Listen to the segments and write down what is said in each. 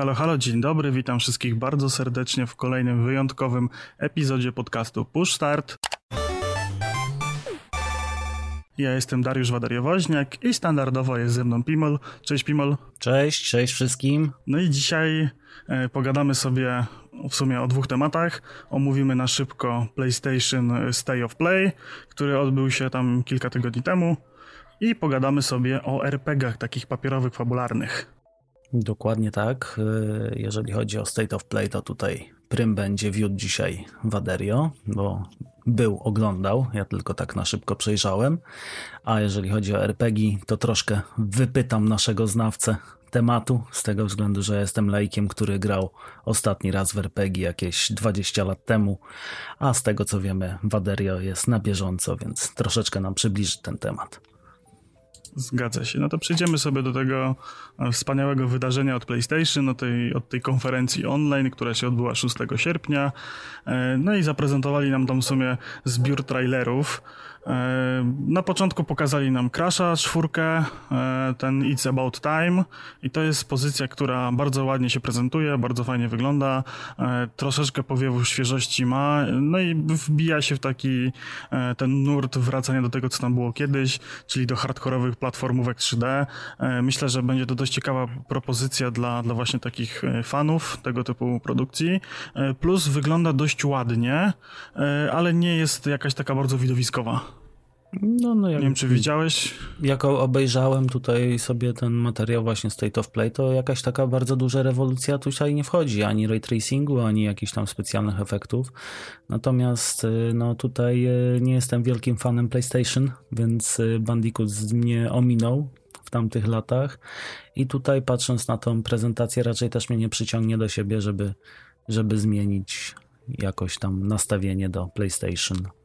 Halo, halo, dzień dobry, witam wszystkich bardzo serdecznie w kolejnym wyjątkowym epizodzie podcastu Push Start. Ja jestem Dariusz Wadariowoźniak i standardowo jest ze mną Pimol. Cześć Pimol. Cześć, cześć wszystkim. No i dzisiaj e, pogadamy sobie w sumie o dwóch tematach. Omówimy na szybko PlayStation Stay of Play, który odbył się tam kilka tygodni temu i pogadamy sobie o RPGach takich papierowych, fabularnych. Dokładnie tak. E, jeżeli chodzi o State of Play, to tutaj prym będzie wiódł dzisiaj Waderio, bo był, oglądał, ja tylko tak na szybko przejrzałem. A jeżeli chodzi o RPG, to troszkę wypytam naszego znawcę tematu, z tego względu, że jestem lejkiem, który grał ostatni raz w RPG jakieś 20 lat temu, a z tego co wiemy, Waderio jest na bieżąco, więc troszeczkę nam przybliży ten temat. Zgadza się. No to przejdziemy sobie do tego e, wspaniałego wydarzenia od PlayStation, od tej, od tej konferencji online, która się odbyła 6 sierpnia. E, no i zaprezentowali nam tam w sumie zbiór trailerów. E, na początku pokazali nam Crasha, czwórkę, e, ten It's About Time i to jest pozycja, która bardzo ładnie się prezentuje, bardzo fajnie wygląda, e, troszeczkę powiewów świeżości ma, no i wbija się w taki ten nurt wracania do tego, co tam było kiedyś, czyli do hardkorowych platformówek 3D. Myślę, że będzie to dość ciekawa propozycja dla, dla właśnie takich fanów tego typu produkcji. Plus wygląda dość ładnie, ale nie jest jakaś taka bardzo widowiskowa. No, no jak, nie wiem, czy widziałeś? Jako obejrzałem tutaj sobie ten materiał właśnie State of Play, to jakaś taka bardzo duża rewolucja tutaj nie wchodzi, ani ray tracingu, ani jakichś tam specjalnych efektów. Natomiast y, no tutaj y, nie jestem wielkim fanem PlayStation, więc y, Bandicoot mnie ominął w tamtych latach i tutaj patrząc na tą prezentację raczej też mnie nie przyciągnie do siebie, żeby, żeby zmienić jakoś tam nastawienie do PlayStation.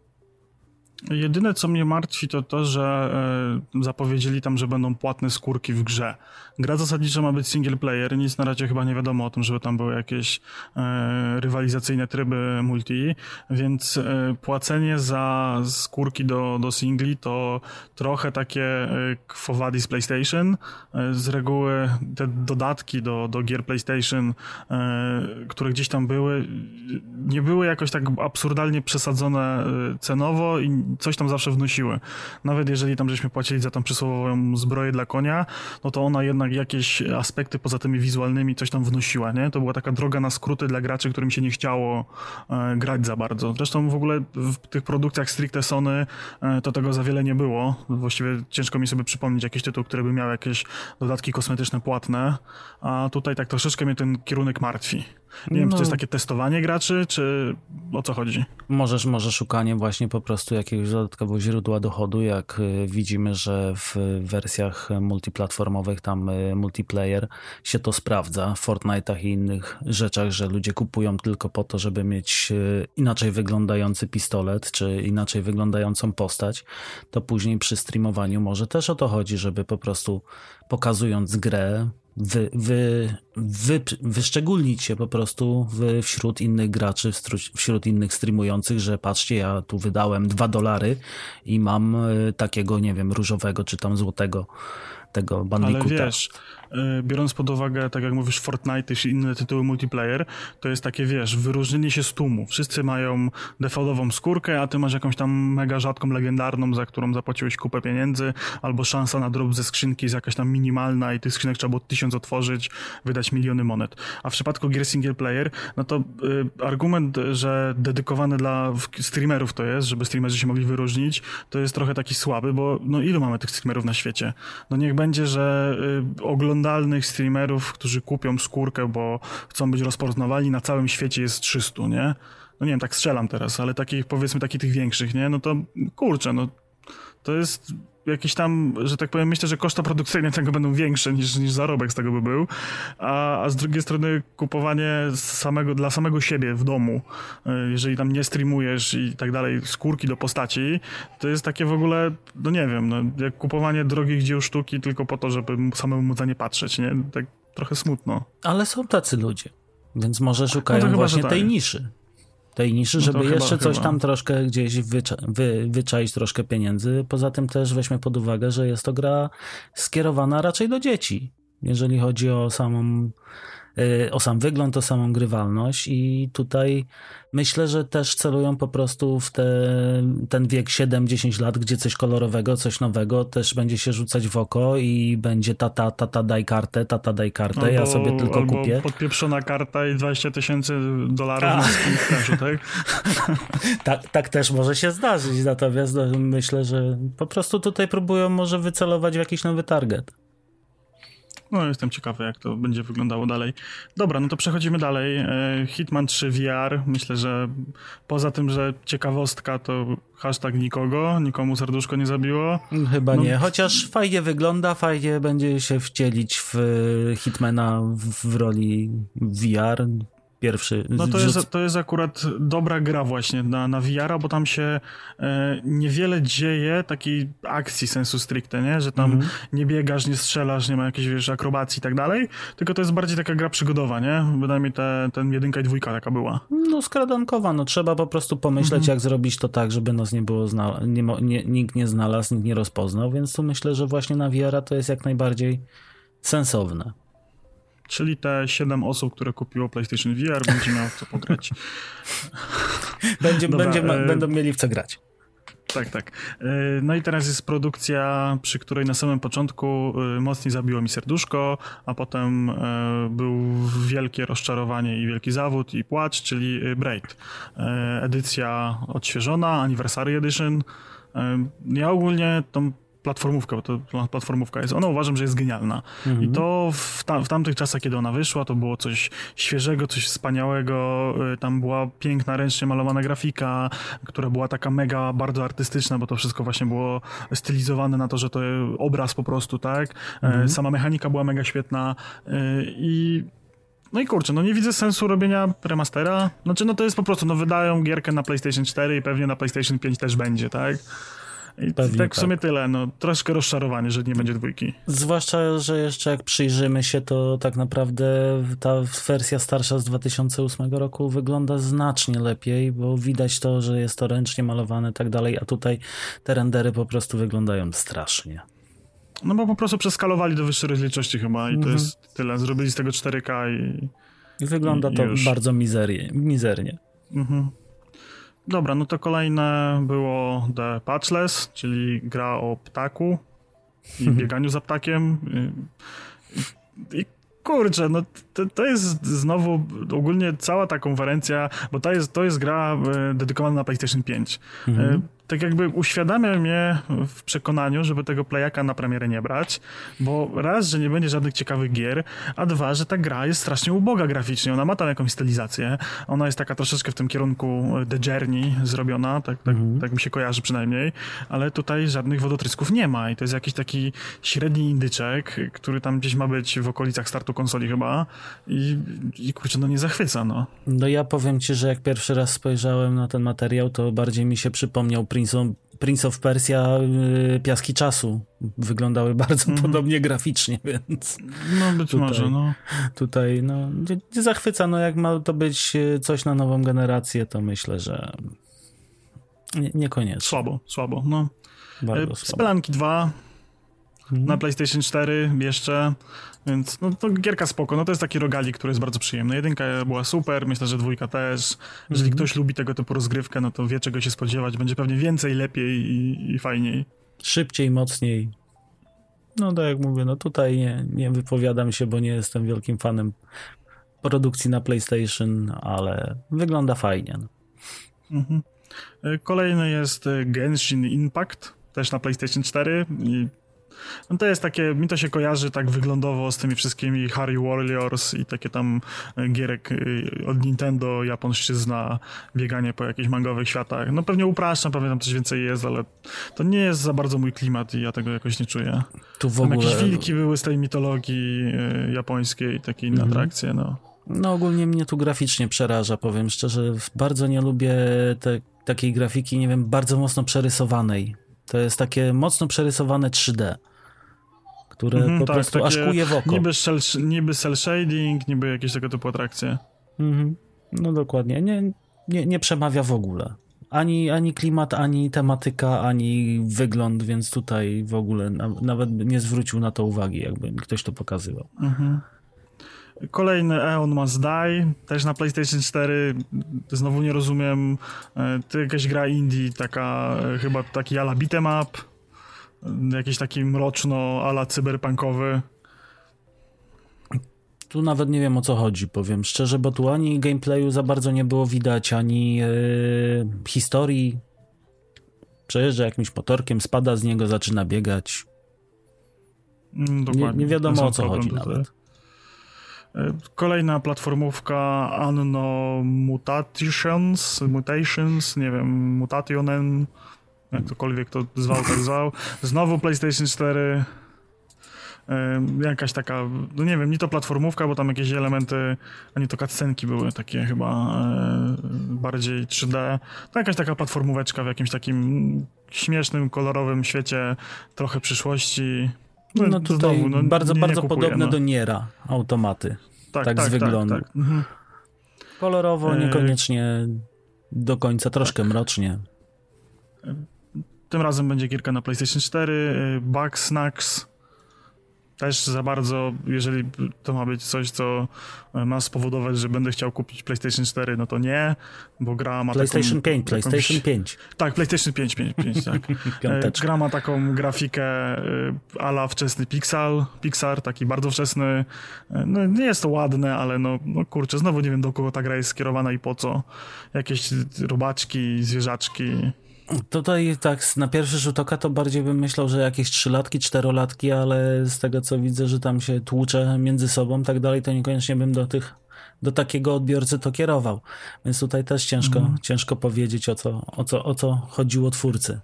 Jedyne, co mnie martwi, to to, że e, zapowiedzieli tam, że będą płatne skórki w grze. Gra zasadniczo ma być single player, nic na razie chyba nie wiadomo o tym, żeby tam były jakieś e, rywalizacyjne tryby multi, więc e, płacenie za skórki do, do singli to trochę takie kwowadi z PlayStation. Z reguły te dodatki do, do gier PlayStation, które gdzieś tam były, nie były jakoś tak absurdalnie przesadzone cenowo i coś tam zawsze wnosiły. Nawet jeżeli tam żeśmy płacili za tą przysłowiową zbroję dla konia, no to ona jednak jakieś aspekty poza tymi wizualnymi coś tam wnosiła, nie? To była taka droga na skróty dla graczy, którym się nie chciało e, grać za bardzo. Zresztą w ogóle w tych produkcjach stricte Sony e, to tego za wiele nie było. Właściwie ciężko mi sobie przypomnieć jakiś tytuł, który by miał jakieś dodatki kosmetyczne płatne, a tutaj tak troszeczkę mnie ten kierunek martwi. Nie wiem, czy to jest no. takie testowanie graczy, czy o co chodzi? Możesz, może szukanie właśnie po prostu jakiegoś dodatkowego źródła dochodu, jak y, widzimy, że w wersjach multiplatformowych tam y, multiplayer się to sprawdza, w Fortnite'ach i innych rzeczach, że ludzie kupują tylko po to, żeby mieć y, inaczej wyglądający pistolet, czy inaczej wyglądającą postać, to później przy streamowaniu może też o to chodzi, żeby po prostu pokazując grę, wy, wy, wy, wyszczególnić się po prostu wśród innych graczy, wśród innych streamujących, że patrzcie, ja tu wydałem dwa dolary i mam e, takiego, nie wiem, różowego czy tam złotego tego Bandicoota. Ale wiesz, biorąc pod uwagę, tak jak mówisz, Fortnite czy inne tytuły multiplayer, to jest takie, wiesz, wyróżnienie się z tłumu. Wszyscy mają defaultową skórkę, a ty masz jakąś tam mega rzadką, legendarną, za którą zapłaciłeś kupę pieniędzy, albo szansa na drop ze skrzynki jest jakaś tam minimalna i tych skrzynek trzeba było tysiąc otworzyć, wydać miliony monet. A w przypadku gier single player, no to y, argument, że dedykowany dla streamerów to jest, żeby streamerzy się mogli wyróżnić, to jest trochę taki słaby, bo no ilu mamy tych streamerów na świecie? No niech będzie, że y, oglądamy oglądalnych streamerów, którzy kupią skórkę, bo chcą być rozpoznawalni na całym świecie jest 300, nie? No nie wiem, tak strzelam teraz, ale takich, powiedzmy, takich tych większych, nie? No to kurczę, no to jest jakieś tam, że tak powiem, myślę, że koszta produkcyjne tego będą większe niż, niż zarobek z tego by był, a, a z drugiej strony kupowanie samego, dla samego siebie w domu, e, jeżeli tam nie streamujesz i tak dalej, skórki do postaci, to jest takie w ogóle, no nie wiem, no, jak kupowanie drogich dzieł sztuki tylko po to, żeby samemu móc za nie patrzeć, nie? Tak trochę smutno. Ale są tacy ludzie, więc może szukają no właśnie tej niszy tej niszy, no żeby no jeszcze chyba, coś chyba. tam troszkę gdzieś wycza wy, wyczaić troszkę pieniędzy. Poza tym też weźmy pod uwagę, że jest to gra skierowana raczej do dzieci, jeżeli chodzi o samą o sam wygląd, o samą grywalność i tutaj myślę, że też celują po prostu w te, ten wiek 7-10 lat, gdzie coś kolorowego, coś nowego też będzie się rzucać w oko i będzie tata, tata daj kartę, tata daj kartę, albo, ja sobie tylko albo kupię. podpieprzona karta i 20 tysięcy dolarów A. na skin tak? tak? Tak też może się zdarzyć, natomiast no, myślę, że po prostu tutaj próbują może wycelować w jakiś nowy target. No, jestem ciekawy, jak to będzie wyglądało dalej. Dobra, no to przechodzimy dalej. E, Hitman 3 VR. Myślę, że poza tym, że ciekawostka, to hashtag nikogo, nikomu serduszko nie zabiło. Chyba no. nie, chociaż fajnie wygląda, fajnie będzie się wcielić w Hitmana w roli VR pierwszy. No to jest, to jest akurat dobra gra właśnie na, na VR, bo tam się e, niewiele dzieje takiej akcji sensu stricte, nie? Że tam mhm. nie biegasz, nie strzelasz, nie ma jakiejś wiesz, akrobacji i tak dalej, tylko to jest bardziej taka gra przygodowa, nie? Wydaje mi te, ten jedynka i dwójka taka była. No skradankowa, no trzeba po prostu pomyśleć, mhm. jak zrobić to tak, żeby nas nie było, nie, nie, nikt nie znalazł, nikt nie rozpoznał, więc tu myślę, że właśnie na VR to jest jak najbardziej sensowne. Czyli te 7 osób, które kupiło PlayStation VR, będzie miało w co pograć. będzie, Dobra, będzie, e... będą mieli w co grać. Tak, tak. E, no i teraz jest produkcja, przy której na samym początku e, mocniej zabiło mi serduszko, a potem e, był wielkie rozczarowanie i wielki zawód i płacz, czyli Braid. Edycja odświeżona, Anniversary Edition. Ja ogólnie tą platformówka, bo to platformówka jest. Ona uważam, że jest genialna. Mhm. I to w, ta, w tamtych czasach, kiedy ona wyszła, to było coś świeżego, coś wspaniałego. Y, tam była piękna, ręcznie malowana grafika, która była taka mega, bardzo artystyczna, bo to wszystko właśnie było stylizowane na to, że to obraz po prostu, tak? E, mhm. Sama mechanika była mega świetna y, i no i kurczę, no nie widzę sensu robienia remastera. Znaczy, no to jest po prostu, no wydają gierkę na PlayStation 4 i pewnie na PlayStation 5 też będzie, tak? I Pewnie tak w sumie tak. tyle, no troszkę rozczarowanie, że nie będzie dwójki. Zwłaszcza, że jeszcze jak przyjrzymy się, to tak naprawdę ta wersja starsza z 2008 roku wygląda znacznie lepiej, bo widać to, że jest to ręcznie malowane i tak dalej, a tutaj te rendery po prostu wyglądają strasznie. No bo po prostu przeskalowali do wyższej rozdzielczości chyba i to mhm. jest tyle. Zrobili z tego 4K i... I wygląda i, to i bardzo mizernie. mizernie. Mhm. Dobra, no to kolejne było The Patchless, czyli gra o ptaku i mhm. bieganiu za ptakiem. I, i kurczę, no to, to, jest znowu ogólnie cała ta konferencja, bo to jest, to jest gra e, dedykowana na PlayStation 5. Mhm tak jakby uświadamia mnie w przekonaniu, żeby tego playaka na premierę nie brać, bo raz, że nie będzie żadnych ciekawych gier, a dwa, że ta gra jest strasznie uboga graficznie. Ona ma tam jakąś stylizację. Ona jest taka troszeczkę w tym kierunku The Journey zrobiona, tak, tak, mhm. tak mi się kojarzy przynajmniej, ale tutaj żadnych wodotrysków nie ma i to jest jakiś taki średni indyczek, który tam gdzieś ma być w okolicach startu konsoli chyba i, i kurczę, no nie zachwyca, no. No ja powiem ci, że jak pierwszy raz spojrzałem na ten materiał, to bardziej mi się przypomniał Prince of, Prince of Persia y, Piaski Czasu wyglądały bardzo mm. podobnie graficznie, więc... No być tutaj, może, no. Tutaj, no, nie, zachwyca, no jak ma to być y, coś na nową generację, to myślę, że nie, niekoniecznie. Słabo, słabo, no. Bardzo y, Spelanki 2 mhm. na PlayStation 4 jeszcze. Więc no, to gierka spoko, no to jest taki rogalik, który jest bardzo przyjemny. Jedynka była super, myślę, że dwójka też. Jeżeli mm -hmm. ktoś lubi tego typu rozgrywkę, no to wie czego się spodziewać. Będzie pewnie więcej, lepiej i, i fajniej. Szybciej, mocniej. No tak jak mówię, no tutaj nie, nie wypowiadam się, bo nie jestem wielkim fanem produkcji na PlayStation, ale wygląda fajnie. No. Mhm. Kolejny jest Genshin Impact, też na PlayStation 4 i no to jest takie, mi to się kojarzy tak wyglądowo z tymi wszystkimi Harry Warriors i takie tam e, gierek e, od Nintendo, japońszczyzna, bieganie po jakichś mangowych światach. No pewnie upraszczam, pewnie tam coś więcej jest, ale to nie jest za bardzo mój klimat i ja tego jakoś nie czuję. Tu w ogóle... Tam jakieś wilki były z tej mitologii e, japońskiej, takie inne mhm. atrakcje, no. No ogólnie mnie tu graficznie przeraża, powiem szczerze. Bardzo nie lubię te, takiej grafiki, nie wiem, bardzo mocno przerysowanej. To jest takie mocno przerysowane 3D, które mm, po tak, prostu aż kuje w oko. Niby, shell, niby cel shading, niby jakieś tego typu atrakcje. Mm No dokładnie. Nie, nie, nie przemawia w ogóle. Ani, ani klimat, ani tematyka, ani wygląd, więc tutaj w ogóle na, nawet nie zwrócił na to uwagi, jakby ktoś to pokazywał. Mhm. Kolejny Eon Must Die, też na PlayStation 4. Znowu nie rozumiem. E, to jakaś gra indie, taka e, chyba taki ala beat'em up. Jakiś taki mroczno ala cyberpunkowy. Tu nawet nie wiem o co chodzi, powiem szczerze, bo tu ani gameplayu za bardzo nie było widać, ani yy, historii. Przejeżdża jakimś motorkiem, spada z niego, zaczyna biegać. Mm, nie, nie, wiadomo o co chodzi tutaj. nawet. Kolejna platformówka Anno Mutations, Mutations, nie wiem, Mutationen, jak ktokolwiek to zwał, tak zwał. Znowu PlayStation 4 jakaś taka, no nie wiem, nie to platformówka, bo tam jakieś elementy, a nie to cutscenki były takie chyba e, bardziej 3D. To jakaś taka platformóweczka w jakimś takim śmiesznym, kolorowym świecie, trochę przyszłości. No, no tutaj znowu, no, bardzo, nie, bardzo kupuję, podobne no. do Niera automaty. Tak, tak, tak z tak, wyglądu. Tak, mhm. Kolorowo, e, niekoniecznie do końca, troszkę mrocznie. Tym razem będzie kilka na PlayStation 4, e, Bug Snacks, też za bardzo, jeżeli to ma być coś, co ma spowodować, że będę chciał kupić PlayStation 4, no to nie, bo gra ma PlayStation taką, 5, PlayStation 5. Tak, PlayStation 5, 5, 5 tak. E, gra ma taką grafikę e, ala wczesny Pixar, Pixar, taki bardzo wczesny. E, no nie jest to ładne, ale no, no kurczę, znowu nie wiem do kogo ta gra jest skierowana i po co. Jakieś robaczki, zwierzaczki, Tutaj tak na pierwszy rzut oka to bardziej bym myślał, że jakieś trzylatki, czterolatki, ale z tego co widzę, że tam się tłucze między sobą tak dalej, to niekoniecznie bym do tych do takiego odbiorcy to kierował. Więc tutaj też ciężko, mm. ciężko powiedzieć o co, o, co, o co chodziło twórcy.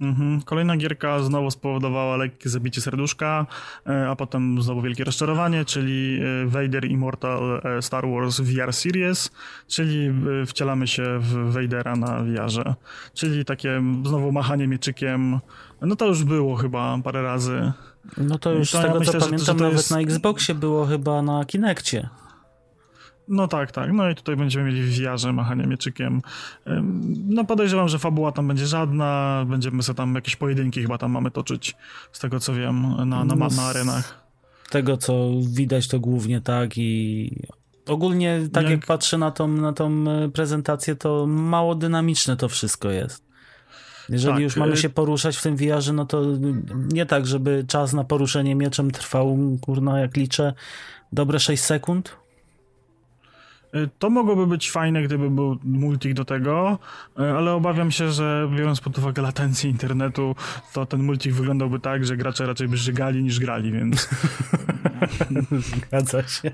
Mhm. Kolejna gierka znowu spowodowała lekkie zabicie serduszka, e, a potem znowu wielkie rozczarowanie, czyli e, Vader Immortal e, Star Wars VR Series, czyli wcielamy się w Vadera na VR-ze. Czyli takie znowu machanie mieczykiem. No to już było chyba parę razy. No to już to z tego ja myślę, co pamiętam, że że nawet jest... na Xboxie było chyba na Kinekcie. No tak, tak. No i tutaj będziemy mieli w VR-ze machanie mieczykiem. No podejrzewam, że fabuła tam będzie żadna. Będziemy sobie tam jakieś pojedynki chyba tam mamy toczyć, z tego co wiem, na, na, na, na arenach. Tego co widać to głównie tak i ogólnie tak jak, jak patrzę na tą, na tą e, prezentację, to mało dynamiczne to wszystko jest. Jeżeli tak. już mamy e, się poruszać w tym VR-ze, no to nie tak, żeby czas na poruszenie mieczem trwał, kurna, jak liczę, dobre 6 sekund, to mogłoby być fajne, gdyby był multik do tego, y, ale obawiam się, że biorąc pod uwagę latencję internetu, to ten multik wyglądałby tak, że gracze raczej by żygali niż grali, więc... Zgadza się.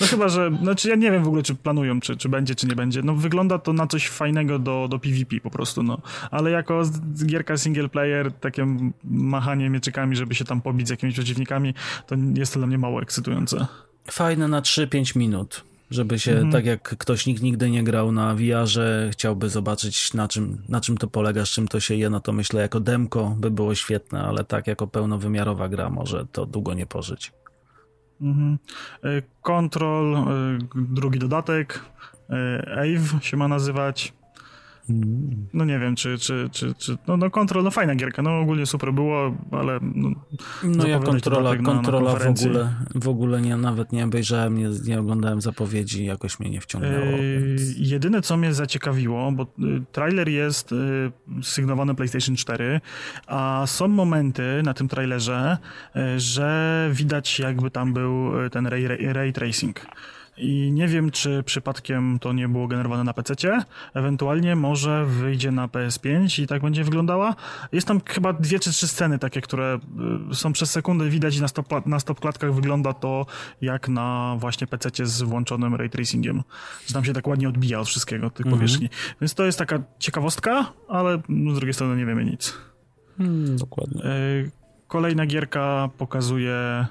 No chyba, że... Znaczy ja nie wiem w ogóle, czy planują, czy, czy będzie, czy nie będzie. No wygląda to na coś fajnego do, do PvP po prostu, no. Ale jako gierka single player, takie machanie mieczykami, żeby się tam pobić z jakimiś przeciwnikami, to jest to dla mnie mało ekscytujące. Fajne na 3-5 minut żeby się, mhm. tak jak ktoś nikt nigdy nie grał na VR-ze, chciałby zobaczyć na czym, na czym to polega, z czym to się je, no to myślę jako demko by było świetne, ale tak jako pełnowymiarowa gra może to długo nie pożyć. Mhm. E, Control, e, drugi dodatek, e, Ave się ma nazywać. No nie wiem, czy, czy, czy, czy no, no Control, no fajna gierka, no ogólnie super było, ale no, no ja kontrola, kontrola w ogóle, w ogóle nie, nawet nie obejrzałem, nie, nie oglądałem zapowiedzi, jakoś mnie nie wciągnęło. Yy, więc... Jedyne, co mnie zaciekawiło, bo y, trailer jest y, sygnowany PlayStation 4, a są momenty na tym trailerze, że widać jakby tam był ten ray, ray tracing. I nie wiem, czy przypadkiem to nie było generowane na PC. Ewentualnie może wyjdzie na PS5 i tak będzie wyglądała. Jest tam chyba dwie czy trzy sceny takie, które y, są przez sekundę widać i na stop, na stop klatkach wygląda to jak na właśnie PC z włączonym ray tracingiem. Że tam się tak ładnie odbija od wszystkiego, tych mhm. powierzchni. Więc to jest taka ciekawostka, ale z drugiej strony nie wiemy nic. Hmm, dokładnie. Y, kolejna gierka pokazuje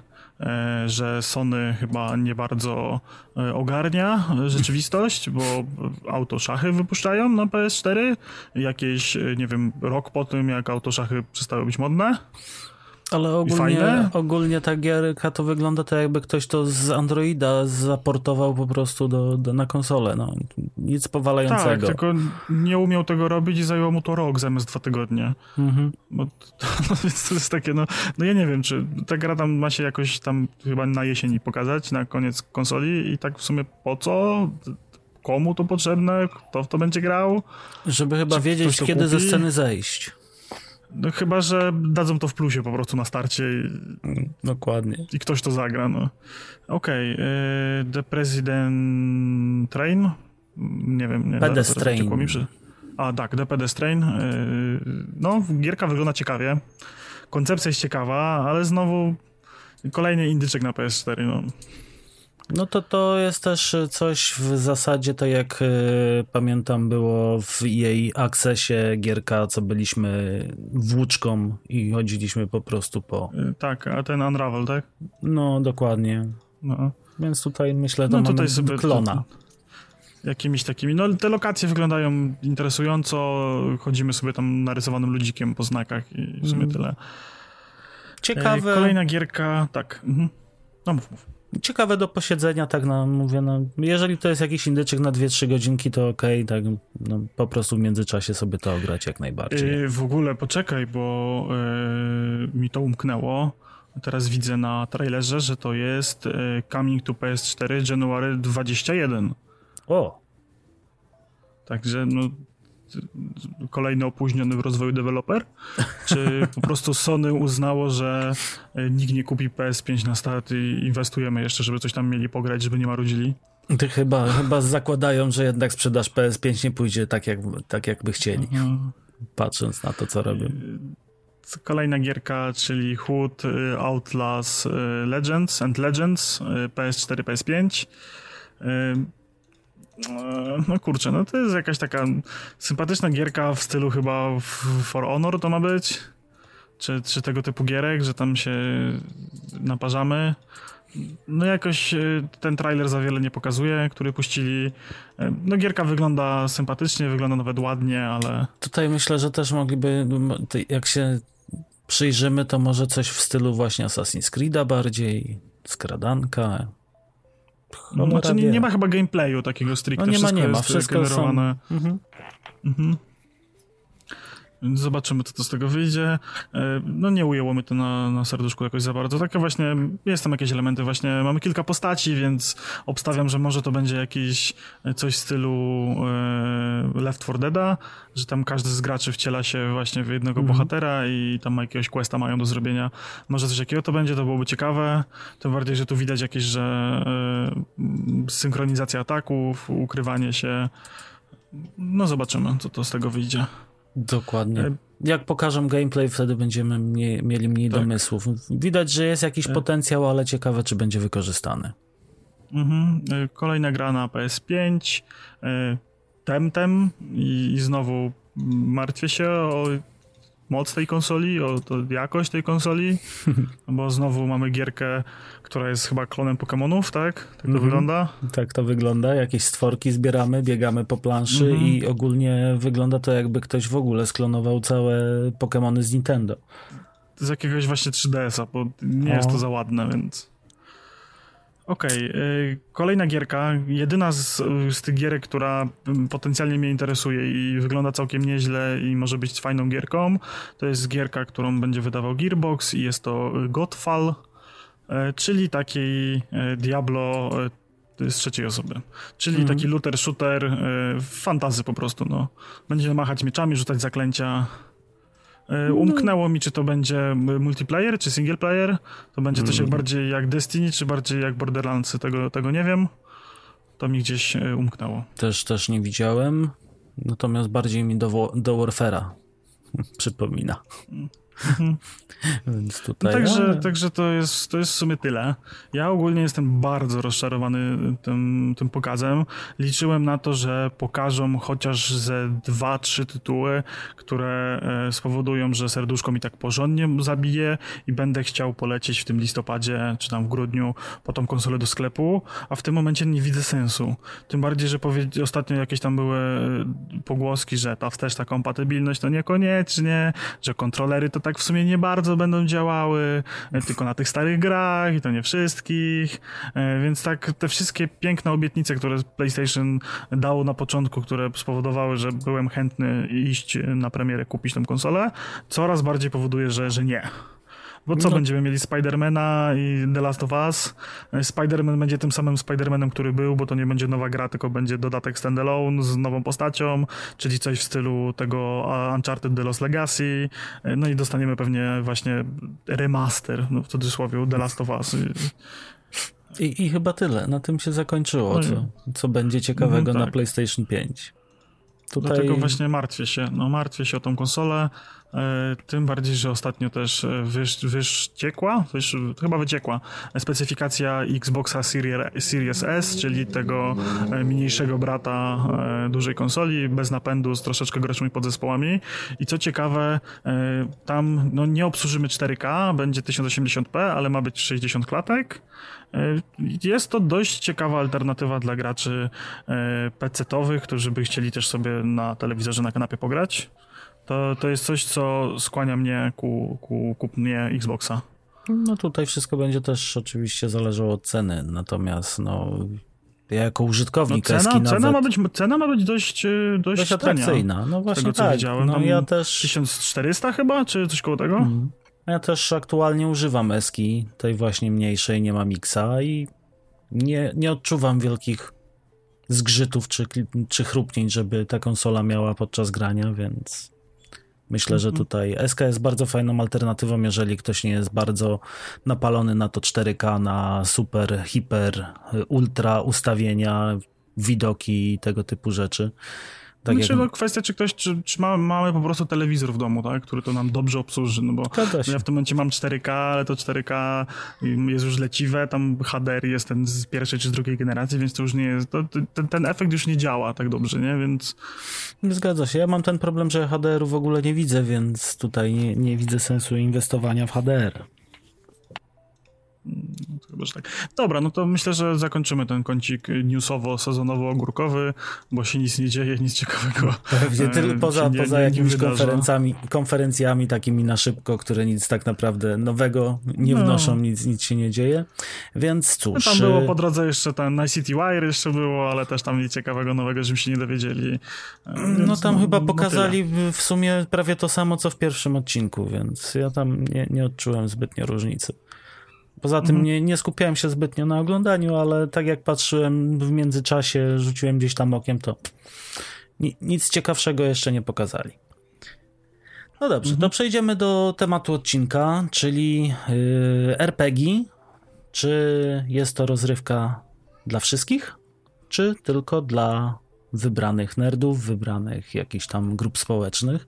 że Sony chyba nie bardzo e, ogarnia rzeczywistość, bo autoszachy wypuszczają na PS4 jakieś, e, nie wiem, rok po tym, jak autoszachy przestały być modne. Ale ogólnie, ogólnie ta gierka to wygląda tak, jakby ktoś to z Androida zaportował po prostu do, do na konsolę. No, nic powalającego. Tak, tylko nie umiał tego robić i zajęło mu to rok zamiast dwa tygodnie. Mhm. Bo to, no, więc to jest takie, no, no ja nie wiem, czy ta gra tam ma się jakoś tam chyba na jesieni pokazać, na koniec konsoli i tak w sumie po co? Komu to potrzebne? Kto w to będzie grał? Żeby chyba czy wiedzieć, kiedy kupi? ze sceny zejść. No chyba, że dadzą to w plusie po prostu na starcie. I, Dokładnie. I ktoś to zagra, no. Okej, okay, The President Train? Nie wiem. Nie, Pedestrain. Mi przy... A, tak, The Pedestrain. Y, no, gierka wygląda ciekawie. Koncepcja jest ciekawa, ale znowu kolejny indyczek na PS4, no. No to to jest też coś w zasadzie, tak jak y, pamiętam było w jej akcesie gierka, co byliśmy włóczką i chodziliśmy po prostu po... Y, tak, a ten Unravel, tak? No, dokładnie. No. Więc tutaj myślę, to no, tutaj sobie klona. To, jakimiś takimi, no te lokacje wyglądają interesująco, chodzimy sobie tam narysowanym ludzikiem po znakach i w sumie mm. tyle. Ciekawe. Kolejna gierka, tak. Mhm. No mów, mów ciekawe do posiedzenia, tak no, mówię, no, jeżeli to jest jakiś indyczek na 2-3 godzinki, to okej, okay, tak, no, po prostu w międzyczasie sobie to ograć jak najbardziej. Yy, w ogóle poczekaj, bo yy, mi to umknęło. Teraz widzę na trailerze, że to jest yy, Coming to PS4 January 21. O! Także no, kolejny opóźniony w rozwoju deweloper? Czy po prostu Sony uznało, że e, nikt nie kupi PS5 na start i inwestujemy jeszcze, żeby coś tam mieli pograć, żeby nie marudzili? Ty chyba, chyba zakładają, że jednak sprzedaż PS5 nie pójdzie tak, jak, tak jakby chcieli, mhm. patrząc na to, co robią. E, kolejna gierka, czyli Hood, e, Outlast Legends and Legends, PS4, PS5. No kurczę, no to jest jakaś taka sympatyczna gierka w stylu chyba For Honor to ma być. Czy, czy tego typu gierek, że tam się naparzamy. No jakoś e, ten trailer za wiele nie pokazuje, który puścili. E, no gierka wygląda sympatycznie, wygląda nawet ładnie, ale... Tutaj myślę, że też mogliby, jak się przyjrzymy, to może coś w stylu właśnie Assassin's Creed'a bardziej, skradanka, no, znaczy nie, nie, ma chyba gameplayu takiego stricte. No nie ma, nie ma. Wszystko generowane. Są... Mhm. Mhm. Zobaczymy, co to z tego wyjdzie. E, no nie ujęło mnie to na, na serduszku jakoś za bardzo. Takie właśnie, jest tam jakieś elementy właśnie, mamy kilka postaci, więc obstawiam, że może to będzie jakiś e, coś w stylu e, Left 4 Deada, że tam każdy z graczy wciela się właśnie w jednego mhm. bohatera i tam jakiegoś questa mają do zrobienia. Może coś jakiego to będzie, to byłoby ciekawe. Tym bardziej, że tu widać jakieś, że synchronizacja ataków, ukrywanie się. No zobaczymy, co to z tego wyjdzie. Dokładnie. E, Jak pokażą gameplay, wtedy będziemy mniej, mieli mniej tak. domysłów. Widać, że jest jakiś e. potencjał, ale ciekawe, czy będzie wykorzystany. Mhm. E, kolejna gra na PS5. Temtem i znowu martwię się o moc tej konsoli, o to jakość tej konsoli, bo znowu mamy gierkę, która jest chyba klonem Pokémonów, tak? Tak to mm -hmm. wygląda? Tak to wygląda. Jakieś stworki zbieramy, biegamy po planszy mm -hmm. i ogólnie wygląda to jakby ktoś w ogóle sklonował całe Pokémony z Nintendo. Z jakiegoś właśnie 3DS-a, bo nie o. jest to za ładne, więc... Okej, okay. kolejna gierka, jedyna z, z, tych gierek, która potencjalnie mnie interesuje i wygląda całkiem nieźle i może być fajną gierką, to jest gierka, którą będzie wydawał Gearbox i jest to Godfall, e, czyli taki e, Diablo z trzeciej osoby. Czyli mm. taki looter, shooter, fantazy po prostu, no. Będzie machać mieczami, rzucać zaklęcia, umknęło mi, czy to będzie multiplayer, czy single player. To będzie coś jak mm. bardziej jak Destiny, czy bardziej jak Borderlands. Tego, tego nie wiem. To mi gdzieś e, umknęło. Też, też nie widziałem. Natomiast bardziej mi do, do Warfare'a przypomina. Mhm. Więc tutaj. No także, ale... także to, jest, to jest w sumie tyle. Ja ogólnie jestem bardzo rozczarowany tym, tym pokazem. Liczyłem na to, że pokażą chociaż ze dwa, trzy tytuły, które e, spowodują, że serduszko mi tak porządnie zabije i będę chciał polecieć w tym listopadzie, czy tam w grudniu po tą konsolę do sklepu, a w tym momencie nie widzę sensu. Tym bardziej, że ostatnio jakieś tam były e, pogłoski, że ta wsteczna kompatybilność to niekoniecznie, że kontrolery to tak w sumie nie bardzo będą działały, tylko na tych starych grach i to nie wszystkich, więc tak te wszystkie piękne obietnice, które PlayStation dało na początku, które spowodowały, że byłem chętny iść na premierę kupić tę konsolę, coraz bardziej powoduje, że, że nie. Bo co, no. będziemy mieli Spidermana i The Last of Us? Spiderman będzie tym samym Spidermanem, który był, bo to nie będzie nowa gra, tylko będzie dodatek standalone z nową postacią, czyli coś w stylu tego Uncharted The Lost Legacy. No i dostaniemy pewnie właśnie remaster, no w cudzysłowie, The Last of Us. I, I, chyba tyle. Na tym się zakończyło, no co, co będzie ciekawego no, tak. na PlayStation 5. Tutaj... Dlatego właśnie martwię się. No, martwię się o tą konsolę. E, tym bardziej, że ostatnio też e, wysz, wyszciekła, wysz, chyba wyciekła specyfikacja Xboxa Series S, czyli tego e, mniejszego brata dużej konsoli, bez napędu, z troszeczkę gorszymi podzespołami. I co ciekawe, tam no, nie obsłużymy 4K, będzie 1080p, ale ma być 60 klatek. Jest to dość ciekawa alternatywa dla graczy PC-owych, którzy by chcieli też sobie na telewizorze na kanapie pograć to, to jest coś, co skłania mnie ku, ku kupnie Xboxa. No tutaj wszystko będzie też oczywiście zależało od ceny, natomiast no ja jako użytkownik no cena, cena, nawet... ma być, cena ma być dość, e, dość, dość atrakcyjna. No właśnie tego, co tak. widziałem. No, ja też... 1400 chyba, czy coś koło tego? Mm. Ja też aktualnie używam Eski, tej właśnie mniejszej, nie ma miksa i nie, nie odczuwam wielkich zgrzytów czy, czy chrupnięć, żeby ta konsola miała podczas grania, więc Myślę, że mhm. tutaj SK jest bardzo fajną alternatywą, jeżeli ktoś nie jest bardzo napalony na to 4K, na super, hiper, ultra ustawienia, widoki i tego typu rzeczy. Tak znaczy, jak... no, kwestia, czy ktoś, czy, czy mamy, mamy, po prostu telewizor w domu, tak, który to nam dobrze obsłuży, no bo ja w tym momencie mam 4K, ale to 4K jest już leciwe, tam HDR jest ten z pierwszej czy z drugiej generacji, więc to już nie jest, to, ten, ten efekt już nie działa tak dobrze, nie, więc... Zgadza się, ja mam ten problem, że HDR-u w ogóle nie widzę, więc tutaj nie, nie widzę sensu inwestowania w HDR. No chyba, że tak. Dobra, no to myślę, że zakończymy ten kącik newsowo-sezonowo-ogórkowy, bo się nic nie dzieje, nic ciekawego. Pewnie, e, tylko poza, nie, poza jakimiś konferencjami, konferencjami takimi na szybko, które nic tak naprawdę nowego nie no. wnoszą, nic, nic się nie dzieje, więc cóż. No tam było po drodze jeszcze ten Night City Wire jeszcze było, ale też tam nic ciekawego nowego, żebyśmy się nie dowiedzieli. E, no tam no, chyba no pokazali w sumie prawie to samo, co w pierwszym odcinku, więc ja tam nie, nie odczułem zbytnio różnicy. Poza tym mhm. nie, nie skupiałem się zbytnio na oglądaniu, ale tak jak patrzyłem w międzyczasie, rzuciłem gdzieś tam okiem, to nic ciekawszego jeszcze nie pokazali. No dobrze, mhm. to przejdziemy do tematu odcinka, czyli yy, RPG. Czy jest to rozrywka dla wszystkich, czy tylko dla wybranych nerdów, wybranych jakichś tam grup społecznych?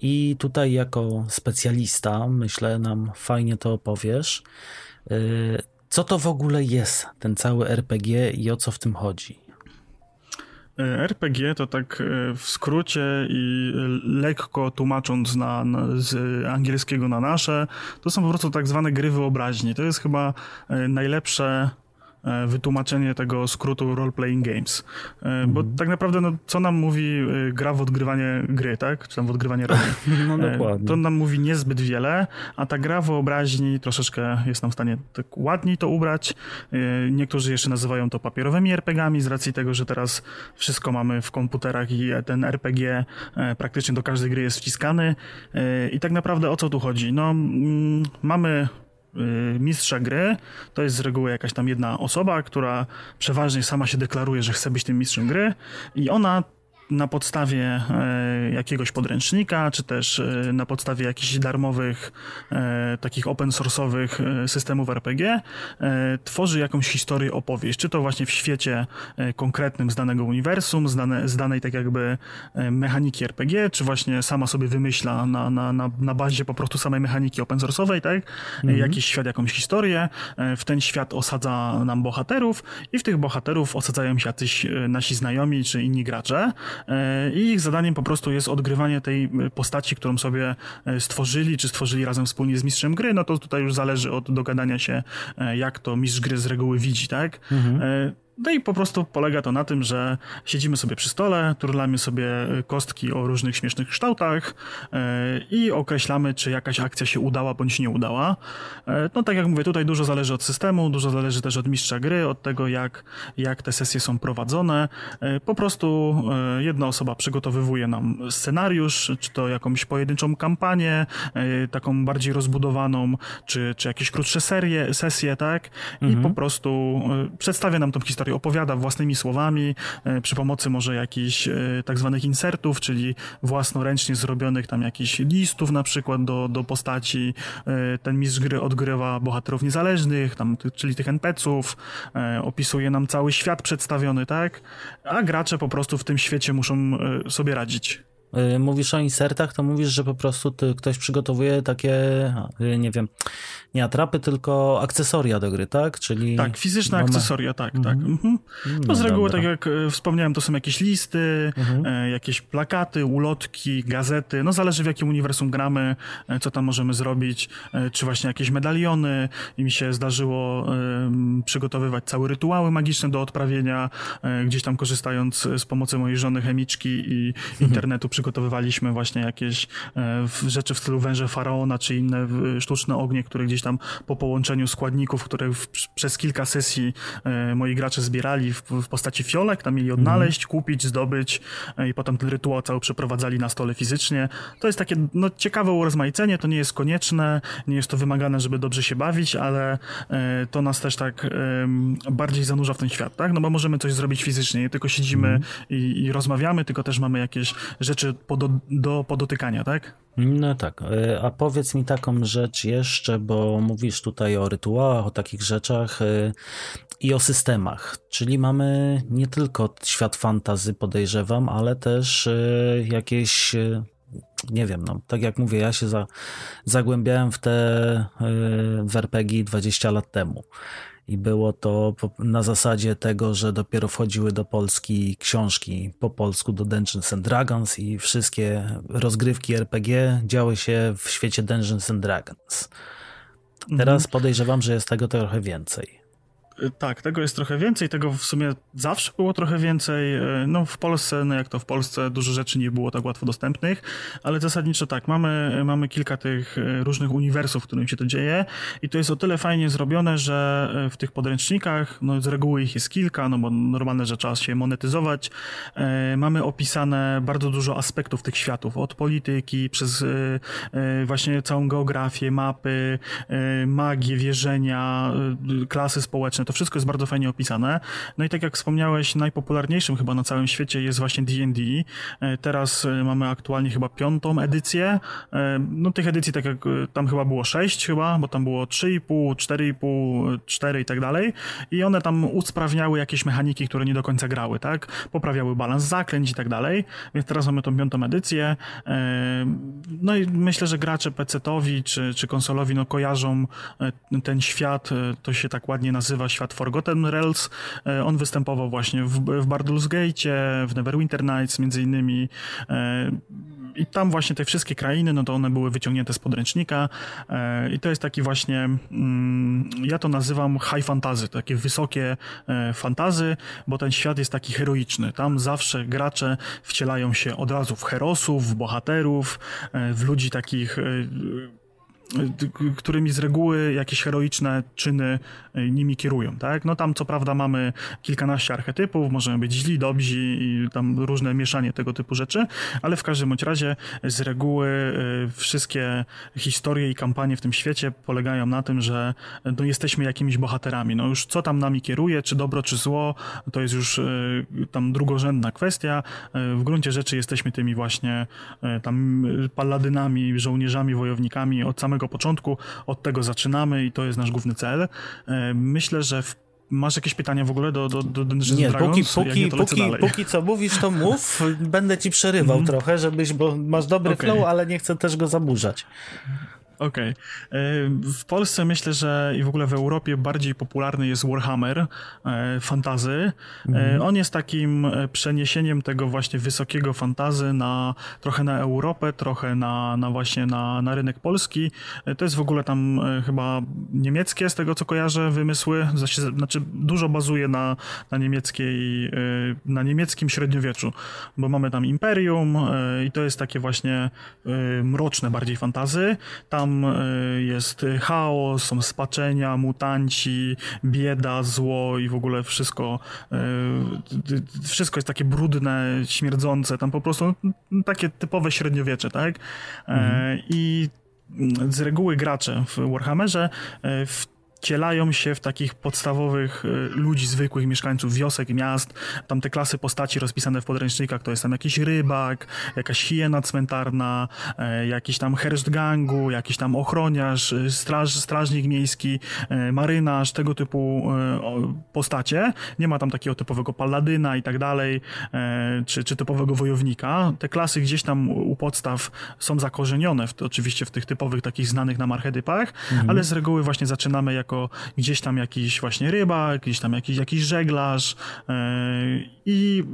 I tutaj jako specjalista, myślę, nam fajnie to opowiesz. Y, co to w ogóle jest ten cały RPG i o co w tym chodzi? Y, RPG to tak y, w skrócie i lekko tłumacząc na, na, z angielskiego na nasze, to są po prostu tak zwane gry wyobraźni. To jest chyba najlepsze E, wytłumaczenie tego skrótu role-playing games. E, bo mhm. tak naprawdę, no, co nam mówi e, gra w odgrywanie gry, tak? Czy tam w odgrywanie roli? No dokładnie. To nam mówi niezbyt wiele, a ta gra wyobraźni troszeczkę jest nam w stanie tak ładniej to ubrać. Niektórzy jeszcze nazywają to papierowymi RPGami z racji tego, że teraz wszystko mamy w komputerach i ten RPG praktycznie do każdej gry jest wciskany. I tak naprawdę o co tu chodzi? No, mm, mamy mistrza gry. To jest z reguły jakaś tam jedna osoba, która przeważnie sama się deklaruje, że chce być tym mistrzem gry. I ona na podstawie e, jakiegoś podręcznika, czy też e, na podstawie jakichś darmowych, e, takich open source'owych systemów RPG, tworzy jakąś historię, opowieść, czy to właśnie w świecie konkretnym z danego uniwersum, z, dane, z danej tak jakby mechaniki RPG, czy właśnie sama sobie wymyśla na, na, na, na bazie po prostu samej mechaniki open source'owej, tak? Mhm. Jakiś świat, jakąś historię, w ten świat osadza nam bohaterów i w tych bohaterów osadzają się jacyś nasi znajomi, czy inni gracze, i ich zadaniem po prostu jest odgrywanie tej e, postaci, którą sobie e, stworzyli, czy stworzyli razem wspólnie z mistrzem gry, no to tutaj już zależy od dogadania się, jak to mistrz gry z reguły widzi, tak? Mhm. No i po prostu polega to na tym, że siedzimy sobie przy stole, turlamy sobie kostki o różnych śmiesznych kształtach i określamy, czy jakaś akcja się udała bądź nie udała. No tak jak mówię, tutaj dużo zależy od systemu, dużo zależy też od mistrza gry, od tego jak, jak te sesje są prowadzone. Po prostu jedna osoba przygotowywuje nam scenariusz, czy to jakąś pojedynczą kampanię, taką bardziej rozbudowaną, czy, czy jakieś krótsze serie, sesje, tak? I mhm. po prostu przedstawia nam tą historię, opowiada własnymi słowami, przy pomocy może jakichś tak zwanych insertów, czyli własnoręcznie zrobionych tam jakichś listów na przykład do, do postaci. Ten mistrz gry odgrywa bohaterów niezależnych, tam, czyli tych NPC-ów, opisuje nam cały świat przedstawiony, tak? A gracze po prostu w tym świecie muszą sobie radzić. Y, mówisz o insertach, to mówisz, że po prostu ktoś przygotowuje takie, y, nie wiem, nie atrapy, tylko akcesoria do gry, tak? Czyli tak, fizyczne mamy... akcesoria, tak, tak. Mhm. mhm. No, no z reguły, tak jak e, wspomniałem, to są jakieś listy, mhm. e, jakieś plakaty, ulotki, gazety, no zależy w jakim uniwersum gramy, e, co tam możemy zrobić, e, czy właśnie jakieś medaliony i mi się zdarzyło przygotowywać całe rytuały magiczne do odprawienia, gdzieś tam korzystając z pomocy mojej żony chemiczki i mhm. internetu przygotowywaliśmy właśnie jakieś rzeczy w stylu węże faraona, czy inne sztuczne ognie, które gdzieś tam po połączeniu składników, które w, przez kilka sesji e, moi gracze zbierali w, w postaci fiolek, tam mieli odnaleźć, mm. kupić, zdobyć e, i potem ten rytuał cały przeprowadzali na stole fizycznie. To jest takie no, ciekawe urozmaicenie, to nie jest konieczne, nie jest to wymagane, żeby dobrze się bawić, ale e, to nas też tak bardziej zanurza w ten świat, tak? No bo możemy coś zrobić fizycznie, nie tylko siedzimy mm. i, i, rozmawiamy, tylko też mamy jakieś rzeczy do, do podotykania, tak? No tak, e, a powiedz mi taką rzecz jeszcze, bo mówisz tutaj o rytuałach, o takich rzeczach e, i o systemach, czyli mamy nie tylko świat fantazy podejrzewam, ale też e, jakieś nie wiem, no, tak jak mówię, ja się za, zagłębiałem w te w RPG 20 lat temu. I było to na zasadzie tego, że dopiero wchodziły do Polski książki po polsku do Dungeons and Dragons i wszystkie rozgrywki RPG działy się w świecie Dungeons and Dragons. Teraz mhm. podejrzewam, że jest tego trochę więcej. Tak, tego jest trochę więcej, tego w sumie zawsze było trochę więcej. E, no w Polsce, no jak to w Polsce, dużo rzeczy nie było tak łatwo dostępnych, ale zasadniczo tak, mamy, mamy kilka tych e, różnych uniwersów, w którym się to dzieje i to jest o tyle fajnie zrobione, że e, w tych podręcznikach, no z reguły ich jest kilka, no bo normalne, że trzeba się monetyzować, mamy opisane bardzo dużo aspektów tych światów, od polityki, przez właśnie całą geografię, mapy, magię, wierzenia, klasy społeczne, to wszystko jest bardzo fajnie opisane. No i tak jak wspomniałeś, najpopularniejszym chyba na całym świecie jest właśnie D&D. E, teraz e, mamy aktualnie chyba piątą edycję. E, no tych edycji tak jak tam chyba było sześć chyba, bo tam było 3,5, 4,5, 4 i tak dalej. I one tam usprawniały jakieś mechaniki, które nie do końca grały, tak? Poprawiały balans zaklęć i tak dalej. Więc teraz mamy tą piątą edycję. No i myślę, że gracze PC-towi czy, czy konsolowi no kojarzą ten świat, to się tak ładnie nazywa świat Forgotten Realms. E, on występował właśnie w, w Bardur's Gate, w Neverwinter Nights między innymi. E, I tam właśnie te wszystkie krainy, no to one były wyciągnięte z podręcznika e, i to jest taki właśnie, mm, ja to nazywam high fantasy, takie wysokie fantazy, bo ten świat jest taki heroiczny. Tam zawsze gracze wcielają się od razu w herosów, w bohaterów, w ludzi takich którymi z reguły jakieś heroiczne czyny e, nimi kierują, tak? No tam co prawda mamy kilkanaście archetypów, możemy być źli, dobrzy i tam różne mieszanie tego typu rzeczy, ale w każdym bądź razie z reguły e, wszystkie historie i kampanie w tym świecie polegają na tym, że no, jesteśmy jakimiś bohaterami. No już co tam nami kieruje, czy dobro, czy zło, to jest już e, tam drugorzędna kwestia. W gruncie rzeczy jesteśmy tymi właśnie tam paladynami, żołnierzami, wojownikami od samego samego początku, od tego zaczynamy i to jest nasz główny cel. E, myślę, że w Masz jakieś pytania w ogóle do, do, do Dungeons Nie, Dragons? póki, póki, nie, póki, póki co mówisz, to mów. Będę ci przerywał mm. trochę, żebyś, bo masz dobry okay. flow, ale nie chcę też go zaburzać. Okej. Okay. W Polsce myślę, że i w ogóle w Europie bardziej popularny jest Warhammer fantazy. Mhm. On jest takim przeniesieniem tego właśnie wysokiego fantazy na trochę na Europę, trochę na, na właśnie na, na rynek polski. To jest w ogóle tam chyba niemieckie, z tego co kojarzę, wymysły. Znaczy dużo bazuje na, na niemieckiej, na niemieckim średniowieczu, bo mamy tam Imperium i to jest takie właśnie mroczne bardziej fantazy. Tam e, jest chaos, są spaczenia, mutanci, bieda, zło i w ogóle wszystko e, wszystko jest takie brudne, śmierdzące. Tam po prostu takie typowe średniowiecze, tak? E, mhm. I z reguły gracze w Warhammerze w wcielają się w takich podstawowych y, ludzi, zwykłych mieszkańców wiosek, miast. Tam te klasy postaci rozpisane w podręcznikach, to jest tam jakiś rybak, jakaś hiena cmentarna, e, jakiś tam herszt gangu, jakiś tam ochroniarz, y, straż, strażnik miejski, e, marynarz, tego typu e, postacie. Nie ma tam takiego typowego paladyna i tak dalej, czy, czy typowego wojownika. Te klasy gdzieś tam u podstaw są zakorzenione, w, oczywiście w tych typowych takich znanych nam archetypach, mhm. ale z reguły właśnie zaczynamy jak jako gdzieś tam jakiś właśnie rybak, gdzieś tam jakiś, jakiś żeglarz yy, i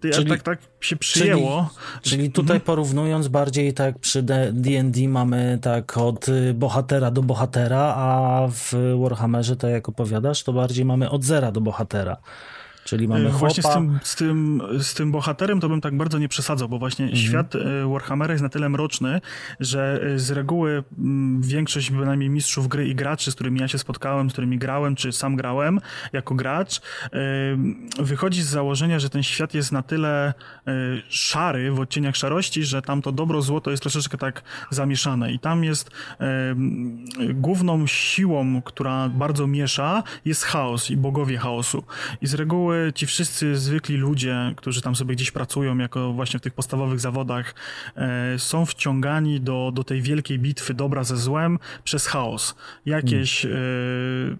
czyli, tak, tak się przyjęło. Czyli, czyli tutaj mhm. porównując bardziej tak przy D&D mamy tak od y, bohatera do bohatera, a w Warhammerze, tak jak opowiadasz, to bardziej mamy od zera do bohatera. Czyli mamy e, Właśnie z tym, z, tym, z tym bohaterem to bym tak bardzo nie przesadzał, bo właśnie mhm. świat e, Warhammera jest na tyle mroczny, że e, z reguły większość bynajmniej mistrzów gry i graczy, z którymi ja się spotkałem, z którymi grałem, czy sam grałem jako gracz, wychodzi z założenia, że ten świat jest na tyle szary, w odcieniach szarości, że tam to dobro, złoto jest troszeczkę tak zamieszane i tam jest główną siłą, która bardzo miesza, jest chaos i bogowie chaosu. I z reguły ci wszyscy zwykli ludzie, którzy tam sobie gdzieś pracują, jako właśnie w tych podstawowych zawodach, e, są wciągani do, do tej wielkiej bitwy dobra ze złem przez chaos. Jakieś hmm.